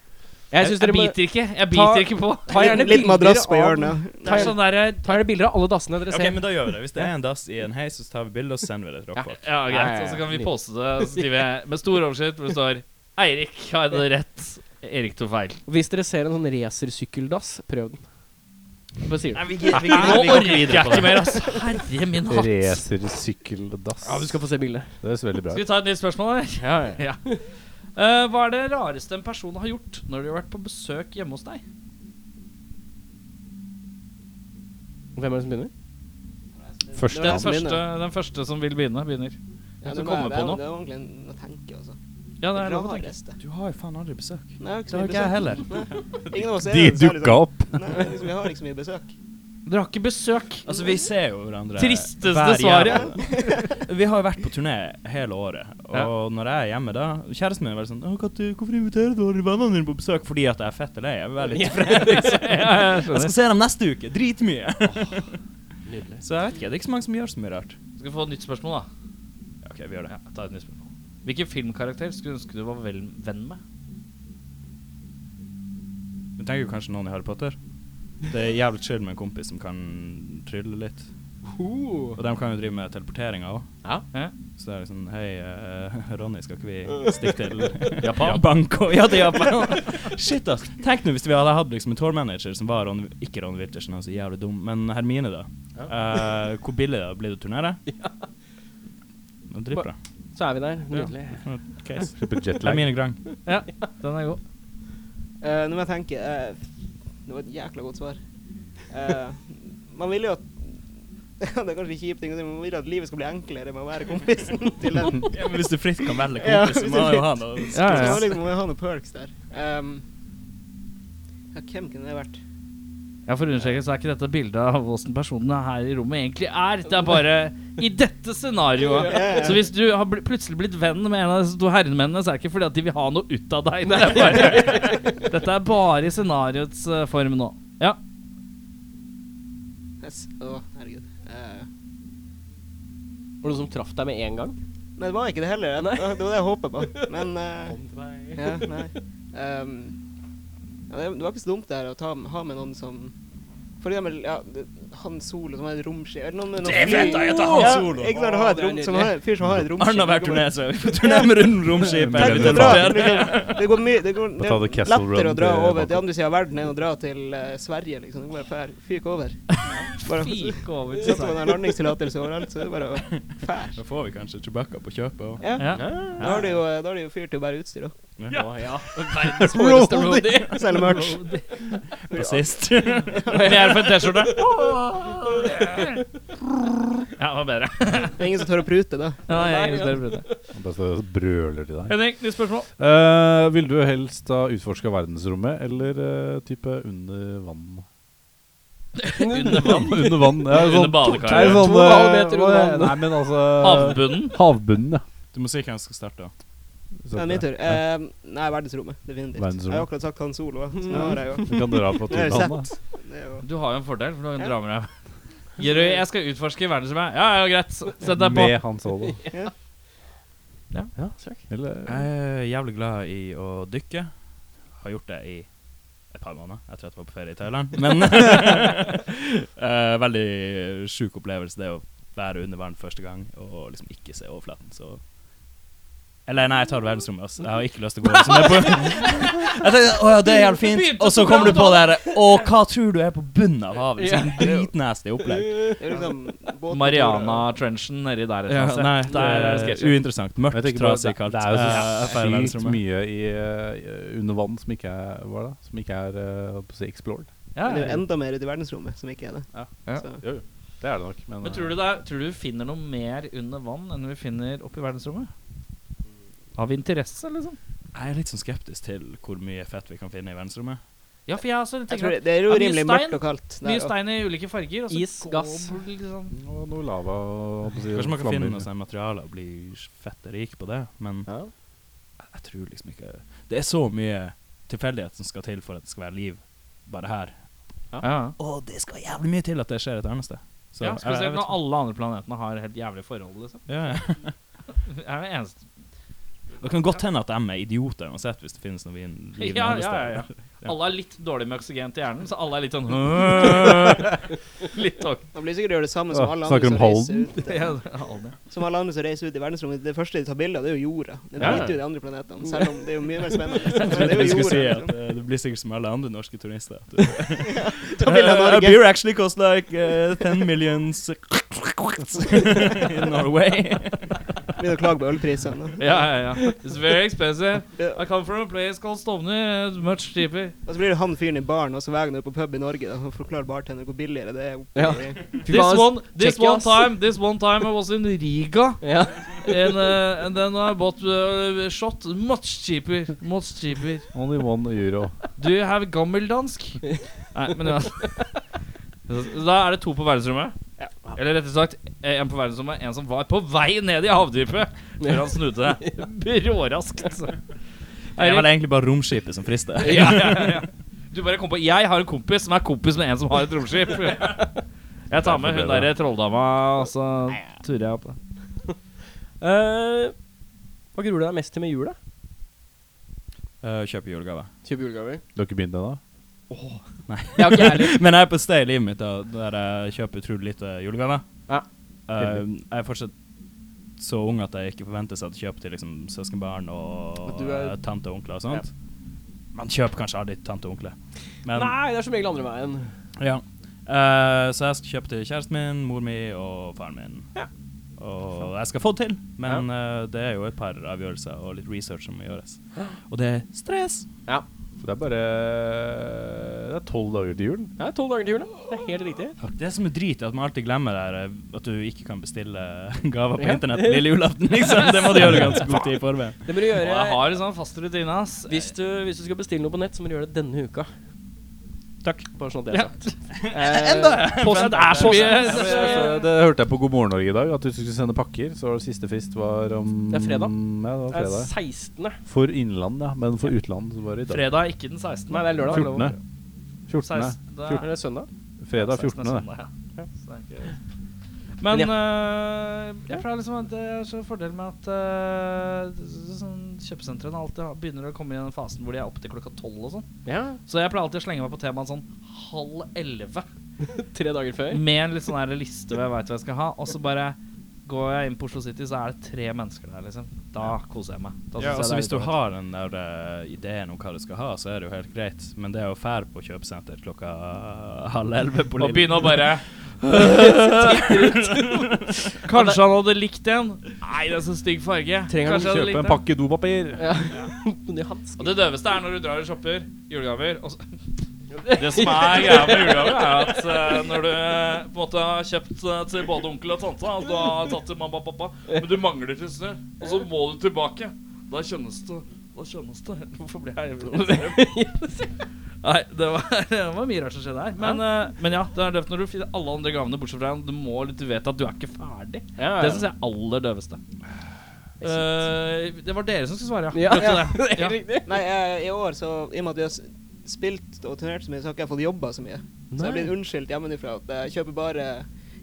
Jeg Jeg, synes jeg dere biter ikke. Jeg ta- biter ikke på. ta gjerne Litt madrass på hjørnet. Ta, sånn derre Ta gjerne bilder av alle dassene dere ser. Ok, men da gjør vi det. Hvis det er en dass i en heis, så tar vi bilde, og sender vi det til Ja. rockfolk. Ja, Ja, ja, greit. Og så kan vi poste det. Så skriver jeg med stor overskrift hvor det står Eirik det rett. Erik tok feil. Hvis dere ser en sånn racersykkeldass, prøv den. Hva sier du? vi, Nå orker jeg ikke mer, altså. Herre min hatt. Racersykkeldass. Ja, du skal få se bildet. Det høres veldig bra Skal ut. vi ta et nytt spørsmål, eller? Ja, ja. Ja. Eh, hva er det rareste en person har gjort når de har vært på besøk hjemme hos deg? Hvem er det som begynner? Første. Den første, den første som vil begynne, begynner. Ja, som det, kommer er- på det, noe. det er egentlig en- å tenke, altså. Ja, det er lov å tenke. Du har jo faen aldri besøk. Nei, jeg har ikke Det har mye ikke jeg besøk. heller. Nei. Ingen av oss er De særlig dukka sånn- opp. Nei, liksom, vi har ikke så mye besøk. Dere har ikke besøk. Altså, vi ser jo hverandre Tristeste hver svaret. jævla- Vi har jo vært på turné hele året, og når jeg er hjemme da Kjæresten min er veldig sånn «Å, Katte, 'Hvorfor inviterer du aldri vennene dine på besøk?' Fordi at jeg er fett lei. Jeg vil være litt fred. Liksom. ja, jeg skjønner. skal se dem neste uke. Dritmye. Nydelig. Så jeg vet ikke. Det er ikke så mange som gjør så mye rart. Skal vi få et nytt spørsmål, da? Ok, vi gjør det. Ja, ta et nytt spørsmål. Hvilken filmkarakter skulle du ønske du var vel venn med? Du tenker jo kanskje noen i Harry Potter? Det er jævlig chill med en kompis som kan trylle litt. Og de kan jo drive med teleporteringer òg. Ja. Ja. Så det er liksom Hei, uh, Ronny, skal ikke vi stikke til Japan? Banko? Ja, til Japan. Shit, ass. Tenk nå hvis vi hadde hatt liksom en tourmanager som var Ron, ikke Ron Wiltersen, er jævlig dum, men Hermine, da. Eh, hvor billig det blir det å turnere? Ja. Dritbra. Så er vi der. Nydelig. Case. Slipper jetlag. Ja, den er god. Uh, nå må jeg tenke uh, Det var et jækla godt svar. Uh, man vil jo at Det er kanskje kjipt, ting men man vil at livet skal bli enklere med å være kompisen til den. Ja, men hvis du fritt kan velge Ja, kompis, så må du man jo ha noe Ja, Så ja, man må liksom man ha noen perks der. Um, ja, hvem kunne det vært? Ja, For å understreke så er ikke dette bildet av åssen personene her i rommet egentlig er. Det er bare i dette scenarioet. Så hvis du har bl plutselig blitt venn med en av disse to herremennene, så er det ikke fordi at de vil ha noe ut av deg. Det er bare, dette er bare i scenarioets uh, form nå. Ja. Yes. Å, herregud. Eh, Var det noen som traff deg med en gang? nei, det var ikke det heller. Nei. Det var det var det jeg håpet på. Men uh, ja, nei. Um, ja, det, var ikke så dumt det her å ta, ha med noen som For eksempel ja, Han Solo som har et romskip eller noen med noen Det er fett, jeg tar Han ja, Solo. Ikke sant, ha et rom, som har, fyr som har et romskip. Arne har vært går- turné, så vi får turné med rundt romskip. Tenk det. Det, det går mye Det går det er lettere å dra over til andre sida av verden enn å dra til uh, Sverige, liksom. Det går bare fær, fyk over. Bare fyk over til en landingstillatelse overalt, så det er bare å fær. Da får vi kanskje Chewbacca på kjøpet òg. Ja. Ja. Da har de jo, har jo fyr til å bære utstyr òg. Ja. Verdens hårdeste roadie. Selge merch. Bassist. er på en T-skjorte. Ja, det var bedre. Det er ingen som tør å prute da. Ja, jeg investerer for det. Han bare står og brøler til deg. Henning, nytt spørsmål. Uh, vil du helst ha utforska verdensrommet eller uh, type under vann? Under vann. under vann, ja, Under sånn, badekaret. Sånn, eh, meter under er- vann. Nei, men altså Havbunnen. Havbunnen, ja. Du må si hvem som skal starte. Det er min tur. Eh, nei, verdensrommet. Definitivt. Verdensrommet. Jeg har akkurat sagt Han Solo. Nå har jeg jo. Du kan dra på da. Du har jo en fordel, for du Ja. en med deg Jerry, jeg skal utforske verdensrommet. Ja, ja, greit. Sett deg på. Med Han Solo. Ja. ja Eller Jeg er jævlig glad i å dykke. Har gjort det i et par måneder etter at jeg var på ferie i Thailand. Men uh, veldig sjuk opplevelse det å være under vann første gang og liksom ikke se overflaten. Så Eller nei, jeg tar verdensrommet. Altså. Jeg har ikke lyst til å gå på Jeg tenkte, Å ja, det er jævlig fint. Og så kommer du på det her Å, hva tror du er på bunnen av havet? Sånn dritnasty opplegg. det liksom. Mariana-trenchen nedi der Ja, nei, det er er uinteressant. Mørkt, trasig, kaldt. det er jo Eh, så sykt mye i, eh, under vann som ikke er Hva da? Som ikke er uh, explored. Ja, Det er jo enda mer ute i verdensrommet som ikke er det. Ja. ja. Jo, jo. Det er det nok. Men, Men tror du, det er, tror du vi finner noe mer under vann enn vi finner oppe i verdensrommet? Av interesse, liksom? Jeg er litt sånn skeptisk til hvor mye fett vi kan finne i verdensrommet. Ja, for jeg altså, Jeg tenker jeg det, det er jo Ja, rimelig stein. mørkt og kaldt. der mye stein i ulike farger. Og så Is, gass. Liksom. Og noe lava Kanskje man kan finne flammer. noe sånn materiale og bli fette rik på det, men Ja. jeg, jeg tror liksom ikke Det er så mye tilfeldighet som skal til for at det skal være liv bare her. Ja. Og det skal jævlig mye til at det skjer et annet sted. Så ja, Spesielt når alle andre planetene har helt jævlige forhold. Liksom. ja, ja. Jeg er den eneste Det kan godt hende at de er idioter uansett, hvis det finnes noe vin- liv Ja, andre ja, steder. ja, Ja. Alle er litt dårlig med oksygen til hjernen, så alle er litt sånn Litt tok. Man blir sikkert gjøre det samme som alle andre som reiser ut. Ja, alle. Som alle andre som reiser ut i verdensrommet. Det første de tar bilde av, det er jo jorda. Det er driter jo de andre planetene, selv om det er jo mye mer spennende. Det er jo jorda, si at eh, det blir sikkert som alle andre norske turister. At du, Ta bilde av Uh, beer actually costs like uh, 10 millions in Norway. Begynner å klage på ølprisene. Ja, ja, ja. It's very expensive. I come from a place called Stovner. It's much cheaper. Og så blir det han fyren i baren og så veien på pub i Norge da, forklarer bartender hvor billigere det er. Ja. This one, this one time, this one time I was in Riga, Yeah. and, uh, and then I bought uh, shot much cheaper, much cheaper. Only one euro. Do you have gammeldansk? Nei, men ja. Da er det to på verdensrommet. Ja. Eller rettere sagt, en på verdensrommet, en som var på vei ned i havdypet før han snudde bråraskt. Det er vel egentlig bare romskipet som frister. Ja, ja, ja. Du bare kom på Jeg har en kompis som er kompis med en som har et romskip. Jeg tar med hun derre trolldama, og så turer jeg opp. Uh, hva gruer du deg mest til med jula? Uh, kjøpe julegave. Kjøpe julegaver? Dere begynner ikke begynt Nei. Jeg jeg heller. Men jeg er på et sted i livet mitt der jeg kjøper utrolig lite julegaver. Ja. Uh, jeg er fortsatt så ung at jeg ikke forventer seg å kjøpe til liksom, søskenbarn og er- tante og onkler og sånt. Man kjøper kanskje aldri tante og onkler. Men Nei, det er som regel andre veien. ja. Uh, så jeg skal kjøpe til kjæresten min, mor mi og faren min. Ja. Og jeg skal få det til, men eh, det er jo et par avgjørelser og litt research som må gjøres. Og det er stress. Ja. Det er bare Det er tolv dager til julen. Ja, tolv dager til julen. Det er helt riktig. Det som er drit, er at man alltid glemmer det her, eh, at du ikke kan bestille gaver på Ja. internett lille julaften. Liksom. Det må du gjøre ganske god tid i forveien. Det må du Og jeg har en sånn fast rutine, hvis hvis du skal bestille noe på nett, så må du gjøre det denne uka. Takk. Bare sånn at det er sagt. Eh, Posten er så mye Det hørte jeg på God morgen Norge i dag, at du skulle sende pakker. Så var det siste frist var om Det er fredag. Ja, det var Det er fredag. 16. For innland, ja. Men for utland så var det i dag. Fredag er ikke den 16. Nei, det er lørdag. 14. 14. 16. Det er- Er søndag? Fredag 16. 14. det. søndag, ja. Så det er ikke- Men Men øh, jeg pleier liksom at det er så fordel med at uh, sånn kjøpesentrene alltid begynner å komme i den fasen hvor de er oppe til klokka tolv og sånn. Ja. Så jeg pleier alltid å slenge meg på temaet sånn halv elleve Tre dager før. med en litt sånn her liste hvor jeg veit hva jeg skal ha, og så bare går jeg inn på Oslo City, så er det tre mennesker der, liksom. Da koser jeg meg. Da Ja, altså er Hvis du godt. har den der uh, ideen om hva du skal ha, så er det jo helt greit. Men det å fære på kjøpesenter klokka halv elleve på Og begynne å bare Kanskje han hadde likt en. Nei, det er så stygg farge. Trenger han å Kjøpe en pakke dopapir. Ja. Og det døveste er når du drar og shopper julegaver. Og så det som er greia med julegaver, er at uh, når du eh, på en måte har kjøpt uh, til både onkel og tante, altså, du har tatt til mamma og pappa, men du mangler til snø, og så må du tilbake, da kjennes det Da kjennes det Hvorfor blir jeg Nei, det var, det var mye rart som skjedde her. Men, eh, men ja, det er døvt når du finner alle andre gavene bortsett fra en. Du må litt, vite at du er ikke ferdig. Ja, Det syns jeg er aller døveste. Uh, det var dere som skulle svare, Ja, ja, Ja. Nei, uh, i år, så i og med at vi har spilt og turnert så mye, så har ikke jeg fått jobba så mye. Så jeg har blitt unnskyldt hjemmefra at jeg kjøper bare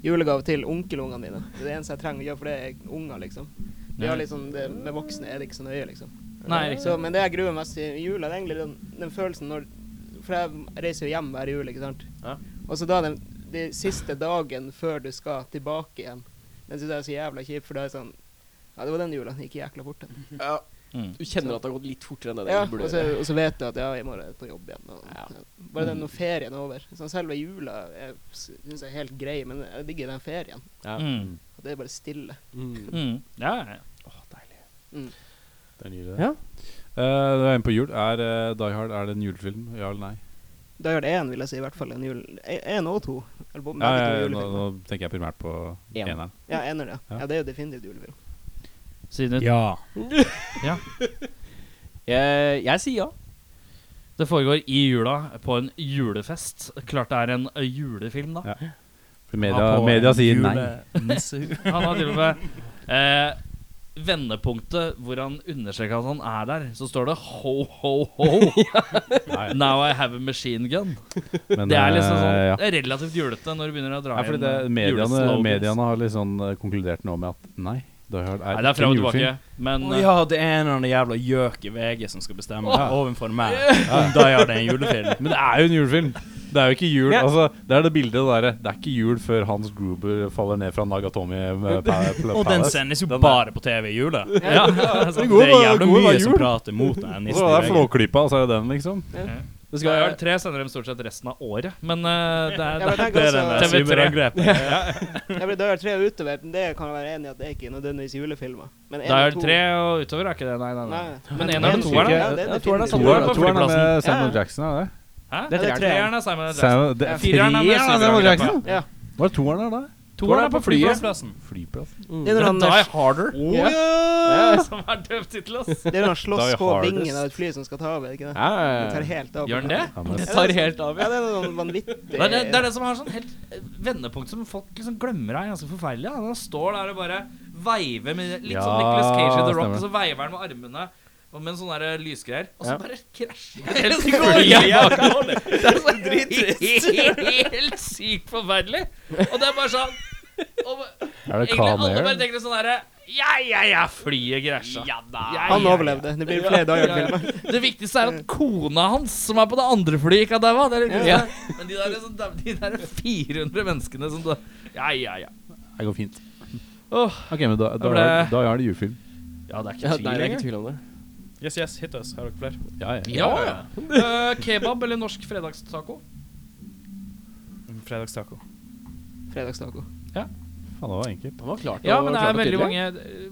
julegave til onkelungene mine. Det er det eneste jeg trenger å gjøre, for det er unger, liksom. Vi har sånn, det, Med voksne er det ikke så nøye, liksom. Nei. Så, men det jeg gruer meg mest til i jula, er egentlig den, den følelsen når For jeg reiser jo hjem hver jul, ikke sant. Ja. Og så da den, den siste dagen før du skal tilbake igjen, den syns jeg er så jævla kjip, for da er det sånn Ja, det var den jula. Den gikk jækla fort, Ja. Mm. Du kjenner at det har gått litt fortere enn det Ja, burde og så, gjøre. og så vet du at ja, i morgen er jeg på jobb igjen. Og, Ja. Bare den når ferien er over. Sånn, selve jula syns jeg er helt grei, men jeg digger den ferien. Ja. Mm. Og det er bare stille. Mm. Mm. Ja, ja. Mm. Det er nydelig. Ja. Uh, det er en på jul. Er uh, Die Hard er det en julefilm? Ja eller nei? Die Hard 1 vil jeg si, i hvert fall. En jul Én og to. Eller Ja, ja, to ja, nå, nå tenker jeg primært på En. eneren. Ja, ener, ja. Ja. ja. Det er jo definitivt julefilm. Siden Ja. Jeg, jeg sier ja. det foregår i jula på en julefest. Klart det er en julefilm, da. Ja. For media, media sier nei. Han har til og med eh, vendepunktet hvor han understreker at han er der. Så står det 'ho, ho, ho'. Now I have a machine gun. Men, Det er liksom eh, sånn ja. Det er relativt julete når du begynner å dra Ja, det, eh, mediene, mediene har liksom eh, konkludert nå med at nei, Det Hard er, Nei, det er frem og tilbake. Men eh, ja, det er en eller annen jævla gjøk i VG som skal bestemme Ja. overfor meg om da er det en julefilm. Men det er jo en julefilm. Det er jo ikke jul. Ja. Altså, det er det bildet der. Det er ikke jul før Hans Gruber faller ned fra Nagatomi. pl- Og den sendes jo Den bare på TV i jula. ja, altså, Det er jævlig mye som prater mot den Og nissen så i er det Flåklypa, og så er det den, liksom. Det skal være tre sender dem stort sett resten av året. Men uh, det er, Ja, men det er Det er den TV3. tre og utover. Det kan jeg være enig i at det er ikke nødvendigvis julefilmer. Men en Det og er to- tre og utover, er ikke det? Nei, nei, nei. Nei. Men en En av og to er det. ja, det er Ja, toeren er med Ja, Samuel ja. Jackson, er det? Hæ? Det er er treeren. av Simon Jackson. Det, Ja. Fireren er er Samuel cyberangrepet. Jackson? Ja. Hva er toeren der, da? Toeren er på. Flyplassen. Flyplassen. Mm. Det er når han, Die Harder. Ja. Ja. Som er døpt tittel, ass. det er når han slåss på vingen av et fly som skal ta av. er Ikke det? Ja, ja, Det tar ja. helt av. Gjør han det? Det tar helt av, Ja, ja. det er noe sånn vanvittig Det er det, er det som har sånn helt eh, vendepunkt som folk liksom glemmer er ganske forferdelig. Han står der og bare veiver med litt sånn Nicholas Cage i The Rock, stemmer. og så veiver han med armene med en sånn der lysgreier, og så Ja. bare krasjer det helt flyet bak. Det er så helt sykt forferdelig. Og det er bare sånn og, Er det Egentlig alle bare Air? tenker sånn derre Ja, ja, ja, flyet krasja. Ja, da. Han overlevde. Det blir flere dager-filmer. Det viktigste er at kona hans, som er på det andre flyet, ikke har daua. Det er. Men de der, sånn, de der 400 menneskene som da Ja, ja, ja. Det går fint. Åh. Ok, men da, da, Da ble- da er det jufilm. Ja, det er Ja, ikke Nei, tvil det er ikke tvil om det. Yes, yes, hit us. Har dere flere? Ja, ja. Eh, kebab eller norsk fredagstaco? Fredagstaco. Fredagstaco. Faen, det var enkelt. Han var klart Ja, men det er veldig mange,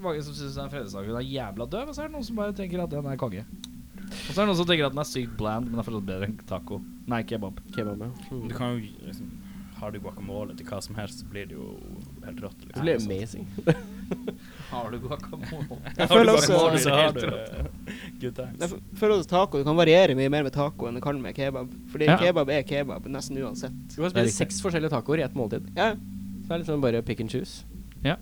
mange som syns den fredagstacoen er jævla døv, og så er det noen som bare tenker at den er konge. Og så er det noen som tenker at den er sykt bland, men er fortsatt bedre enn taco. Nei, kebab. Kebab, ja. Mm. Du kan jo liksom Har du guacamole til hva som helst, så blir det jo helt rått. Det Liksom. blir Så- amazing. Har du guacamole? Jeg føler også så har du good times. Jeg føler også taco Du kan variere mye mer med taco enn du kan med kebab. Fordi Ja. kebab er kebab nesten uansett. Du kan Det spise seks forskjellige tacoer i ett måltid. Ja. Så det er litt sånn bare pick and choose. Ja.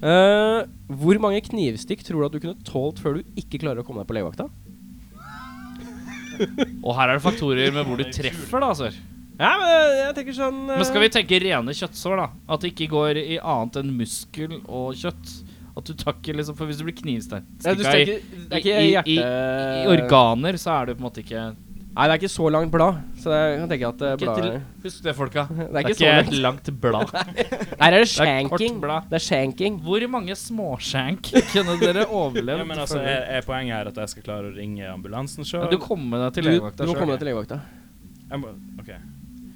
Uh, hvor mange knivstikk tror du at du kunne tålt før du ikke klarer å komme deg på legevakta? Og her er det faktorer med hvor du treffer, da, sør. Ja, men jeg tenker sånn Men skal vi tenke rene kjøttsår, da? At det ikke går i annet enn muskel og kjøtt? At du takker liksom For hvis du blir knivstikka ja, du i, er ikke i- i- i organer, så er du på en måte ikke Nei, det er ikke så langt blad. Så jeg kan tenke at uh, bladet Husk det, folka. Det er Det er ikke så ikke et langt blad. Her er det Det er shanking. Det er shanking. Hvor mange småshank kunne dere overlevd? Ja, men altså, er, er poenget her at jeg skal klare å ringe ambulansen sjøl? Ja, du kommer deg til legevakta du må komme sjøl. deg til legevakta. OK.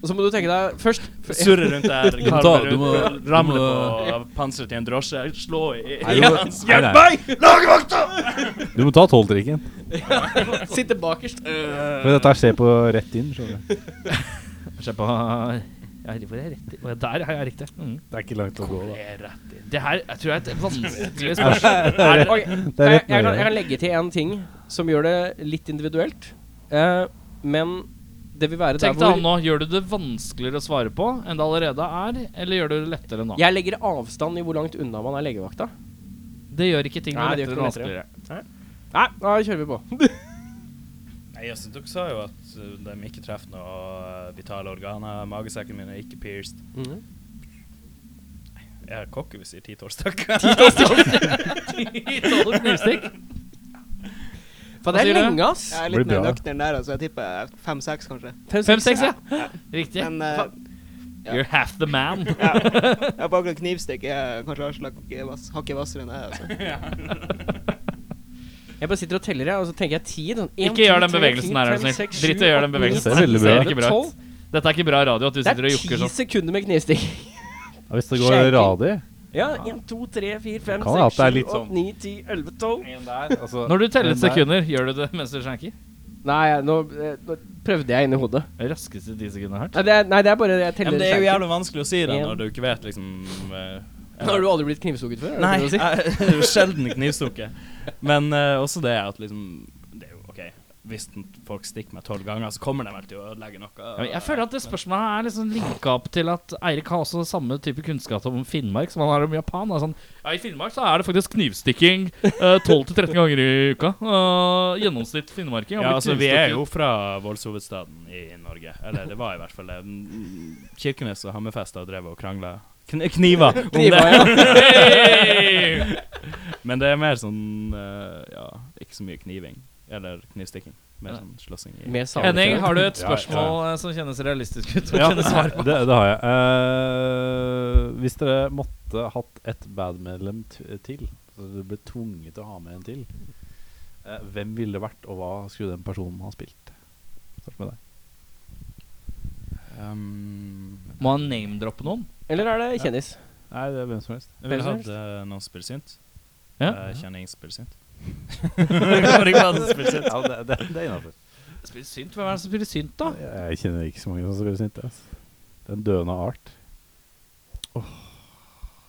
Og så må du tenke deg først Surre rundt der, Du karve rundt, ramle på panseret til en drosje, slå i Jens, Hjelp meg! Legevakta! Du må ta tolvtrikken. Sitte bakerst. Men dette ser på rett inn. skjønner du. Se på ja, Hvor er rett inn? Der er jeg riktig. Mm. Det er ikke langt å gå, da. Det er her jeg tror jeg er et vanskelig spørsmål. Ok, Det er jeg, jeg, kan, jeg kan legge til en ting som gjør det litt individuelt. Eh, men det vil være Tenk deg hvor om nå. Gjør du det vanskeligere å svare på enn det allerede er, eller gjør du det lettere nå? Jeg legger avstand i hvor langt unna man er legevakta. Det gjør ikke ting noe lettere eller vanskeligere. Nei, da kjører vi på. Nei, altså, dere sa jo at uh, de ikke treffer noe uh, vitale organer. Magesekken min er ikke pierced. Mhm. Jeg er cocky hvis jeg sier ti-tolv stykker. Tolv knivstikk. For det er lenge, ass. Jeg er litt mer nøktern der, altså. Jeg tipper fem-seks, kanskje. Fem-seks, ja. Riktig. Men uh, ja. You're half the man. ja. Jeg har bare knivstikk. Jeg er kanskje Aslak hakket hvassere enn jeg er. Altså. Jeg bare sitter og teller, jeg, og så tenker jeg ti. Sånn. En, Ikke gjør den bevegelsen her, er du fem, snill. seks, Drit i å gjøre den bevegelsen. Det ser ser ikke bra ut. Dette er ikke bra radio at du Det sitter og er jokker ti sånn. sekunder med knivstikk. Ja, hvis det går radig Ja, én, to, tre, fire, fem, Kan være at seks, det er sju, litt åtte, sånn- ni, ti, elleve, tolv. altså, Når du teller sekunder, gjør du det mens du shanker? Nei, nå, eh, nå prøvde jeg inni hodet. Det Raskeste ti sekunder jeg har hørt. Nei, det er, nei, det er bare jeg teller men det er jo jævlig vanskelig å si det når du ikke vet liksom uh, Har du aldri blitt knivstukket før? Nei, det du jeg er jo sjelden knivstukket. Men uh, også det at liksom Det er jo OK. Hvis folk stikker meg tolv ganger, så kommer de vel til å ødelegge noe. Ja, jeg føler at det spørsmålet er liksom linka opp til at Eirik har også samme type kunnskap om Finnmark som han har om Japan. Sånn, ja, I Finnmark så er det faktisk knivstikking eh, 12-13 ganger i uka. Uh, gjennomsnitt finnmarking. Ja, altså Vi er jo fra voldshovedstaden i Norge. Eller det var i hvert fall det. Kirkenes og Hammerfest har drevet og krangla kn kniver Kniver, det. Men det er mer sånn uh, Ja, ikke så mye kniving. Eller knivstikking. Mer sånn slåssing. Henning, har du et Ja, ja. spørsmål eh, som kjennes realistisk ut? Ja, det, det har jeg. Uh, hvis dere måtte hatt et bandmedlem t til, så dere ble tvunget til å ha med en til, uh, hvem ville det vært, og hva skulle den personen ha spilt? Start med deg. Um, Må han name-droppe noen? Eller er det kjendis? Nei, det er hvem som helst. jeg ville Hvem som hatt eh, noen spillsynt. Ja. Uh, kjenning ingen som spiller synt. Synt. Ja, det, det, det er innafor. Spiller synt? Hvem er det som spiller synt, da? Jeg kjenner ikke så mange som spiller synt. Altså. Det er en døende art.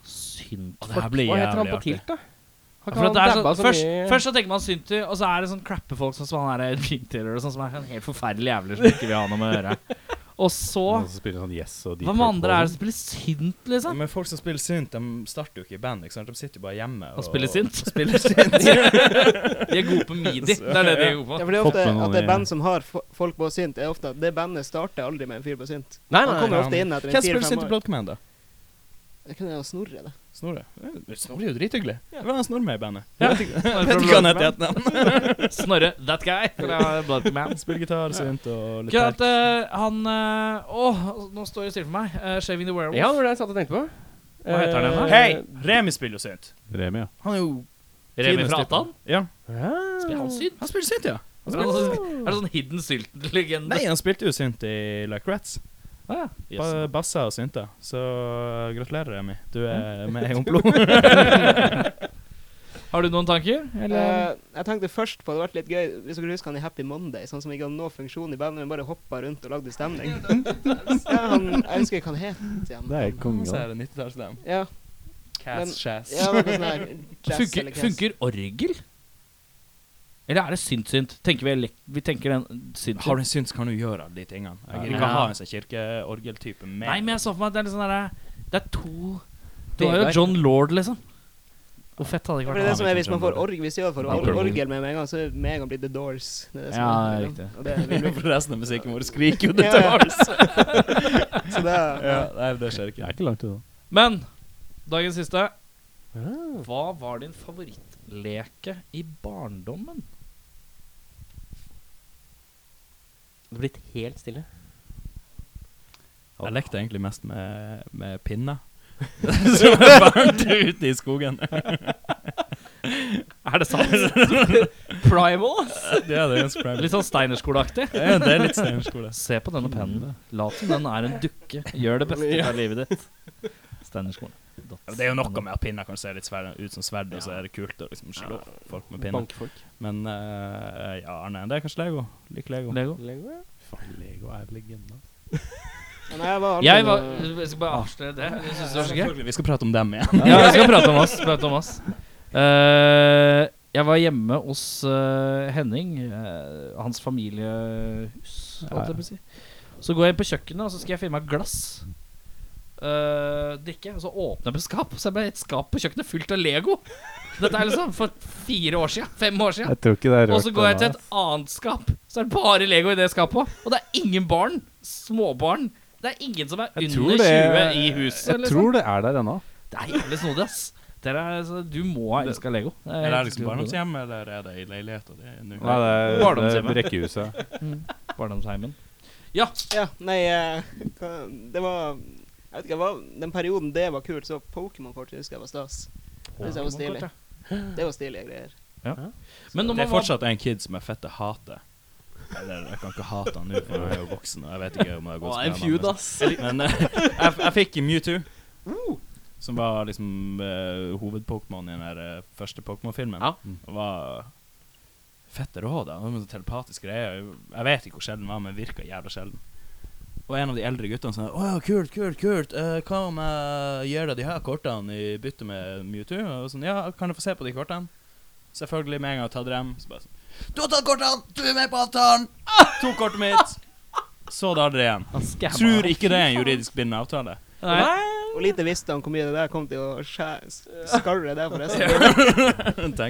Synt her blir Hva heter han på tilt, da? Ja, er sånn, så først, først så tenker man synti, og så er det sånn crappe folk som han er Pink Taylor og sånn, som er sånn helt forferdelig jævler som ikke vil ha noe med å gjøre. Og så Noen som spiller sånn Yes og Hva med andre er det som spiller synt, Ja, liksom? men folk som spiller synt, de starter jo ikke i band. Ikke sant? De sitter jo bare hjemme Og spiller synt? spiller synt. De er gode på midi. Det er det de er gode Ja, for det er ofte at det er band som har folk på synt, er ofte at det bandet starter aldri med en fyr på synt. Nei, Han nei, kommer nei, ofte inn etter Hvem spiller synt i. Blood Command, da? Det kan jeg jo snorre, det. Snorre. Snorre er jo drithyggelig. Det var en Snorre med i bandet. Ja. Jeg vet ikke vet ikke hva han heter i etternavn. Snorre, that guy. Man. Spiller gitar, synt og litt Ikke at terk. eh, han eh, Åh, nå står det stille for meg. Uh, Shaving the Werewolf. Ja, det var det jeg satt og tenkte på. Hva heter da? Eh, Hei! Remi spiller jo synt. Remi, ja. Han er jo Remi fra. Atan? Ja. Ja. Spiller han synt? Han spiller synt, ja. Er det sånn, er det sånn hidden sylt-legende? Nei, han spilte jo synt i Like Rats. Ah, ja. Ba bassa og synta. Så gratulerer, Remi. Du er med i Omplo. Har du noen tanker? Eller? Eh, jeg tenkte først på det hadde vært litt gøy hvis dere husker han i Happy Monday, sånn som ikke hadde noen funksjon i bandet, men bare hoppa rundt og lagde stemning. ja, han, jeg husker ikke hva han het igjen. Det er kongen. Så er det 90-tallsdem. Ja, Cass-chass. Ja sånn funker, funker orgel? Eller er det synt-synt? Tenker vi, vi tenker den synt Har du en syns, kan du gjøre de tingene. Jeg kan ikke Ja. ha en sånn kirkeorgeltype med. Nei, men jeg så for meg at det er litt sånn derre Det er to Du har jo John Lord, liksom. Hvor fett hadde det ikke for det er vært? det som er hvis man får org, hvis jeg får org, orgel. med meg en gang, så med en gang blir The Doors. Det er det Ja, er, riktig. Og det vil vi. For resten av musikken vår skriker jo The oss. Så det er, Ja, nei, det skjer Det er ikke langt unna. Men dagens siste. Ah. Hva var din favorittleke i barndommen? Det er blitt helt stille. Jeg lekte egentlig mest med, med pinne. Som er varmt ute i skogen. Er det sant? Primal, ass! ja, det er ganske primal. Litt sånn Steinerskoleaktig. Ja, det er litt steinerskole. Se på denne pennen. Lat som den er en dukke. Gjør det beste av livet ditt. Steinerskolen. Det er jo noe med at pinner kan se litt sverd, ut som sverd, og så er det kult å liksom slå folk med pinner. Bankfolk. Men uh, ja, Arne, det er kanskje Lego. Liker Lego. Lego. Lego, ja. Faen, Lego er legende. Nei, jeg var aldri Jeg var Jeg skal bare avsløre det. Jeg synes det var så gøy. Vi skal prate om dem igjen. Ja, vi skal prate om oss. Prate om oss. Uh, jeg var hjemme hos uh, Henning, hans familiehus, holdt jeg på å si. Så går jeg inn på kjøkkenet, og så skal jeg finne meg glass. Eh, drikke. Og så åpner jeg på skap, og så er det bare et skap på kjøkkenet fullt av Lego. Dette er liksom for fire år siden. Fem år siden. Jeg tror ikke det er rørt. Og så går jeg til et annet skap, så er det bare Lego i det skapet. Og det er ingen barn. Småbarn. Det er ingen som er Jeg under det, 20 i huset. Jeg liksom. tror det er der ennå. Det er jævlig snodig, ass. Er, altså, du må ha elska Lego. Det Er det liksom utrolig. barndomshjem, eller er det i leilighet? Og det er? Nei, det er, Barndomshjemmet. er rekkehuset. Barndomsheimen. Ja. Ja, nei hva- Det var Jeg vet ikke, hva, Den perioden det var kult, så Pokémon-kort husker jeg var stas. Det var stilig. Det var stilige greier. Men Det er fortsatt en kid som er fette hater. Eller jeg kan ikke hate han nå, for jeg er jo voksen. Og jeg vet ikke om det har gått en feud, men- ass. Men eh, jeg, jeg fikk Mewtwo. Som var liksom uh, hoved-Pokémon i den der, uh, første Pokémon-filmen. Ja. Og var fette rå, da. Var sånn telepatisk greie. Jeg vet ikke hvor sjelden den var, men virka jævla sjelden. Og en av de eldre guttene sa Å ja, kult, kult, kult. Uh, hva om jeg gir deg de her kortene i bytte med Mewtwo? Og sånn, ja, kan du få se på de kortene? Selvfølgelig, med en gang jeg tar dem. Så bare sånn Du har tatt kortene! Du er med på avtalen! Tok kortet mitt! Så det aldri igjen. Tror ikke det er en juridisk bindende avtale. Nei. Og lite visste han hvor mye det der kom til å skarre der, forresten.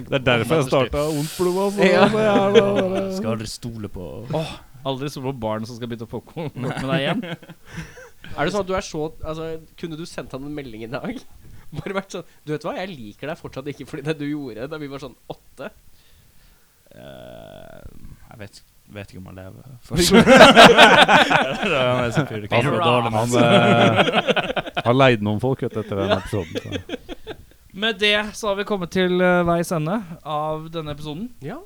Det er derfor jeg starta Ondt blod. Altså. Ja. Skal aldri stole på Aldri så på barn som skal bytte popkorn med deg igjen. Er det sånn at du er så altså, Kunne du sendt han en melding i dag? Bare vært sånn Du vet hva, jeg liker deg fortsatt ikke fordi det du gjorde da vi var sånn åtte. Uh, Jeg vet, vet ikke om han lever. fortsatt. Var dårlig han, eh, har leid noen folk ut etter den episoden. Så. Med det så har vi kommet til uh, veis ende av denne episoden. Ja.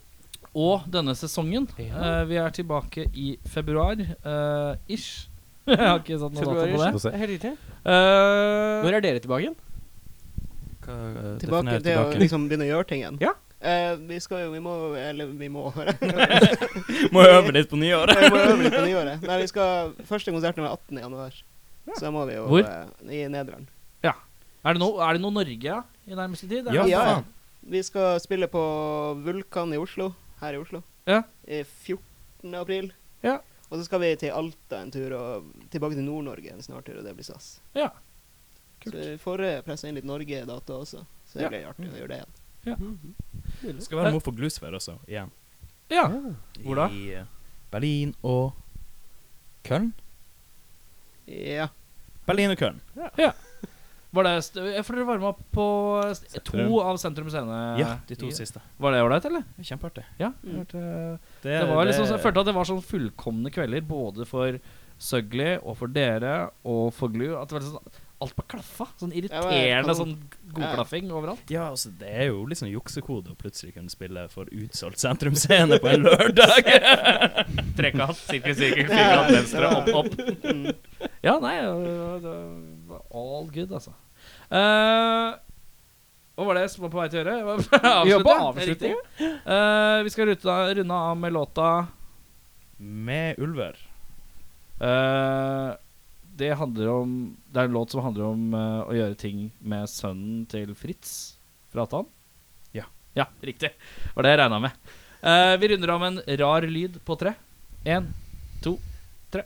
Og denne sesongen. Ja. Eh, vi er tilbake i februar. eh, ish. Jeg har ikke satt noe dato på det. Eh, Når er dere tilbake igjen? Hva, Tilbake til å liksom begynne å gjøre ting igjen. Ja. Uh, vi skal jo Vi må Eller vi må Må øve litt på nyåret. Vi må øve litt på nyåret. Nei, vi skal Første konserten er 18. januar. Så da må vi jo Hvor? Uh, I Nederland. er, det noe, er det noe Norge ja, i nærmeste tid? Ja, ja. Vi skal spille på Vulkan i Oslo. Her i Oslo. Ja. I 14. april. Ja. Og så skal vi til Alta en tur, og tilbake til Nord-Norge en snartur, og det blir stas. Ja. Kult. Så vi får eh, pressa inn litt Norge-data også. Så det Ja. blir artig å gjøre det igjen. Det skal være noe for Glusvær også, igjen. Ja. Hvor da? I eh, Berlin og Köln. Ja. Berlin og Köln. Var det st ja, For dere varme opp på st to av Sentrum Scene. Ja, de to siste. Var det ålreit, eller? Kjempeartig. Ja. Mm. hørte- Det, Det var liksom, jeg følte at det var sånn fullkomne kvelder både for Søgli og for dere og for Glu. At det var sånn, alt bare klaffa. Sånn irriterende sånn godklaffing overalt. Ja, altså, det er jo liksom juksekode å plutselig kunne spille for utsolgt sentrumsscene på en lørdag. Trekant, sirkel, sirkel, firkant, venstre, opp, opp. Mm. Ja, nei, det det all good, altså. Uh, Hva var det jeg var på vei til å gjøre? Vi Avslutte? Uh, Eh, vi skal runde, runde av med låta Med ulver. Uh, Det handler om Det er en låt som handler om uh, å gjøre ting med sønnen til Fritz Fratan. Ja. Ja, riktig. Var det jeg regna med. Uh, vi runder av med en rar lyd på tre. Én, to, tre.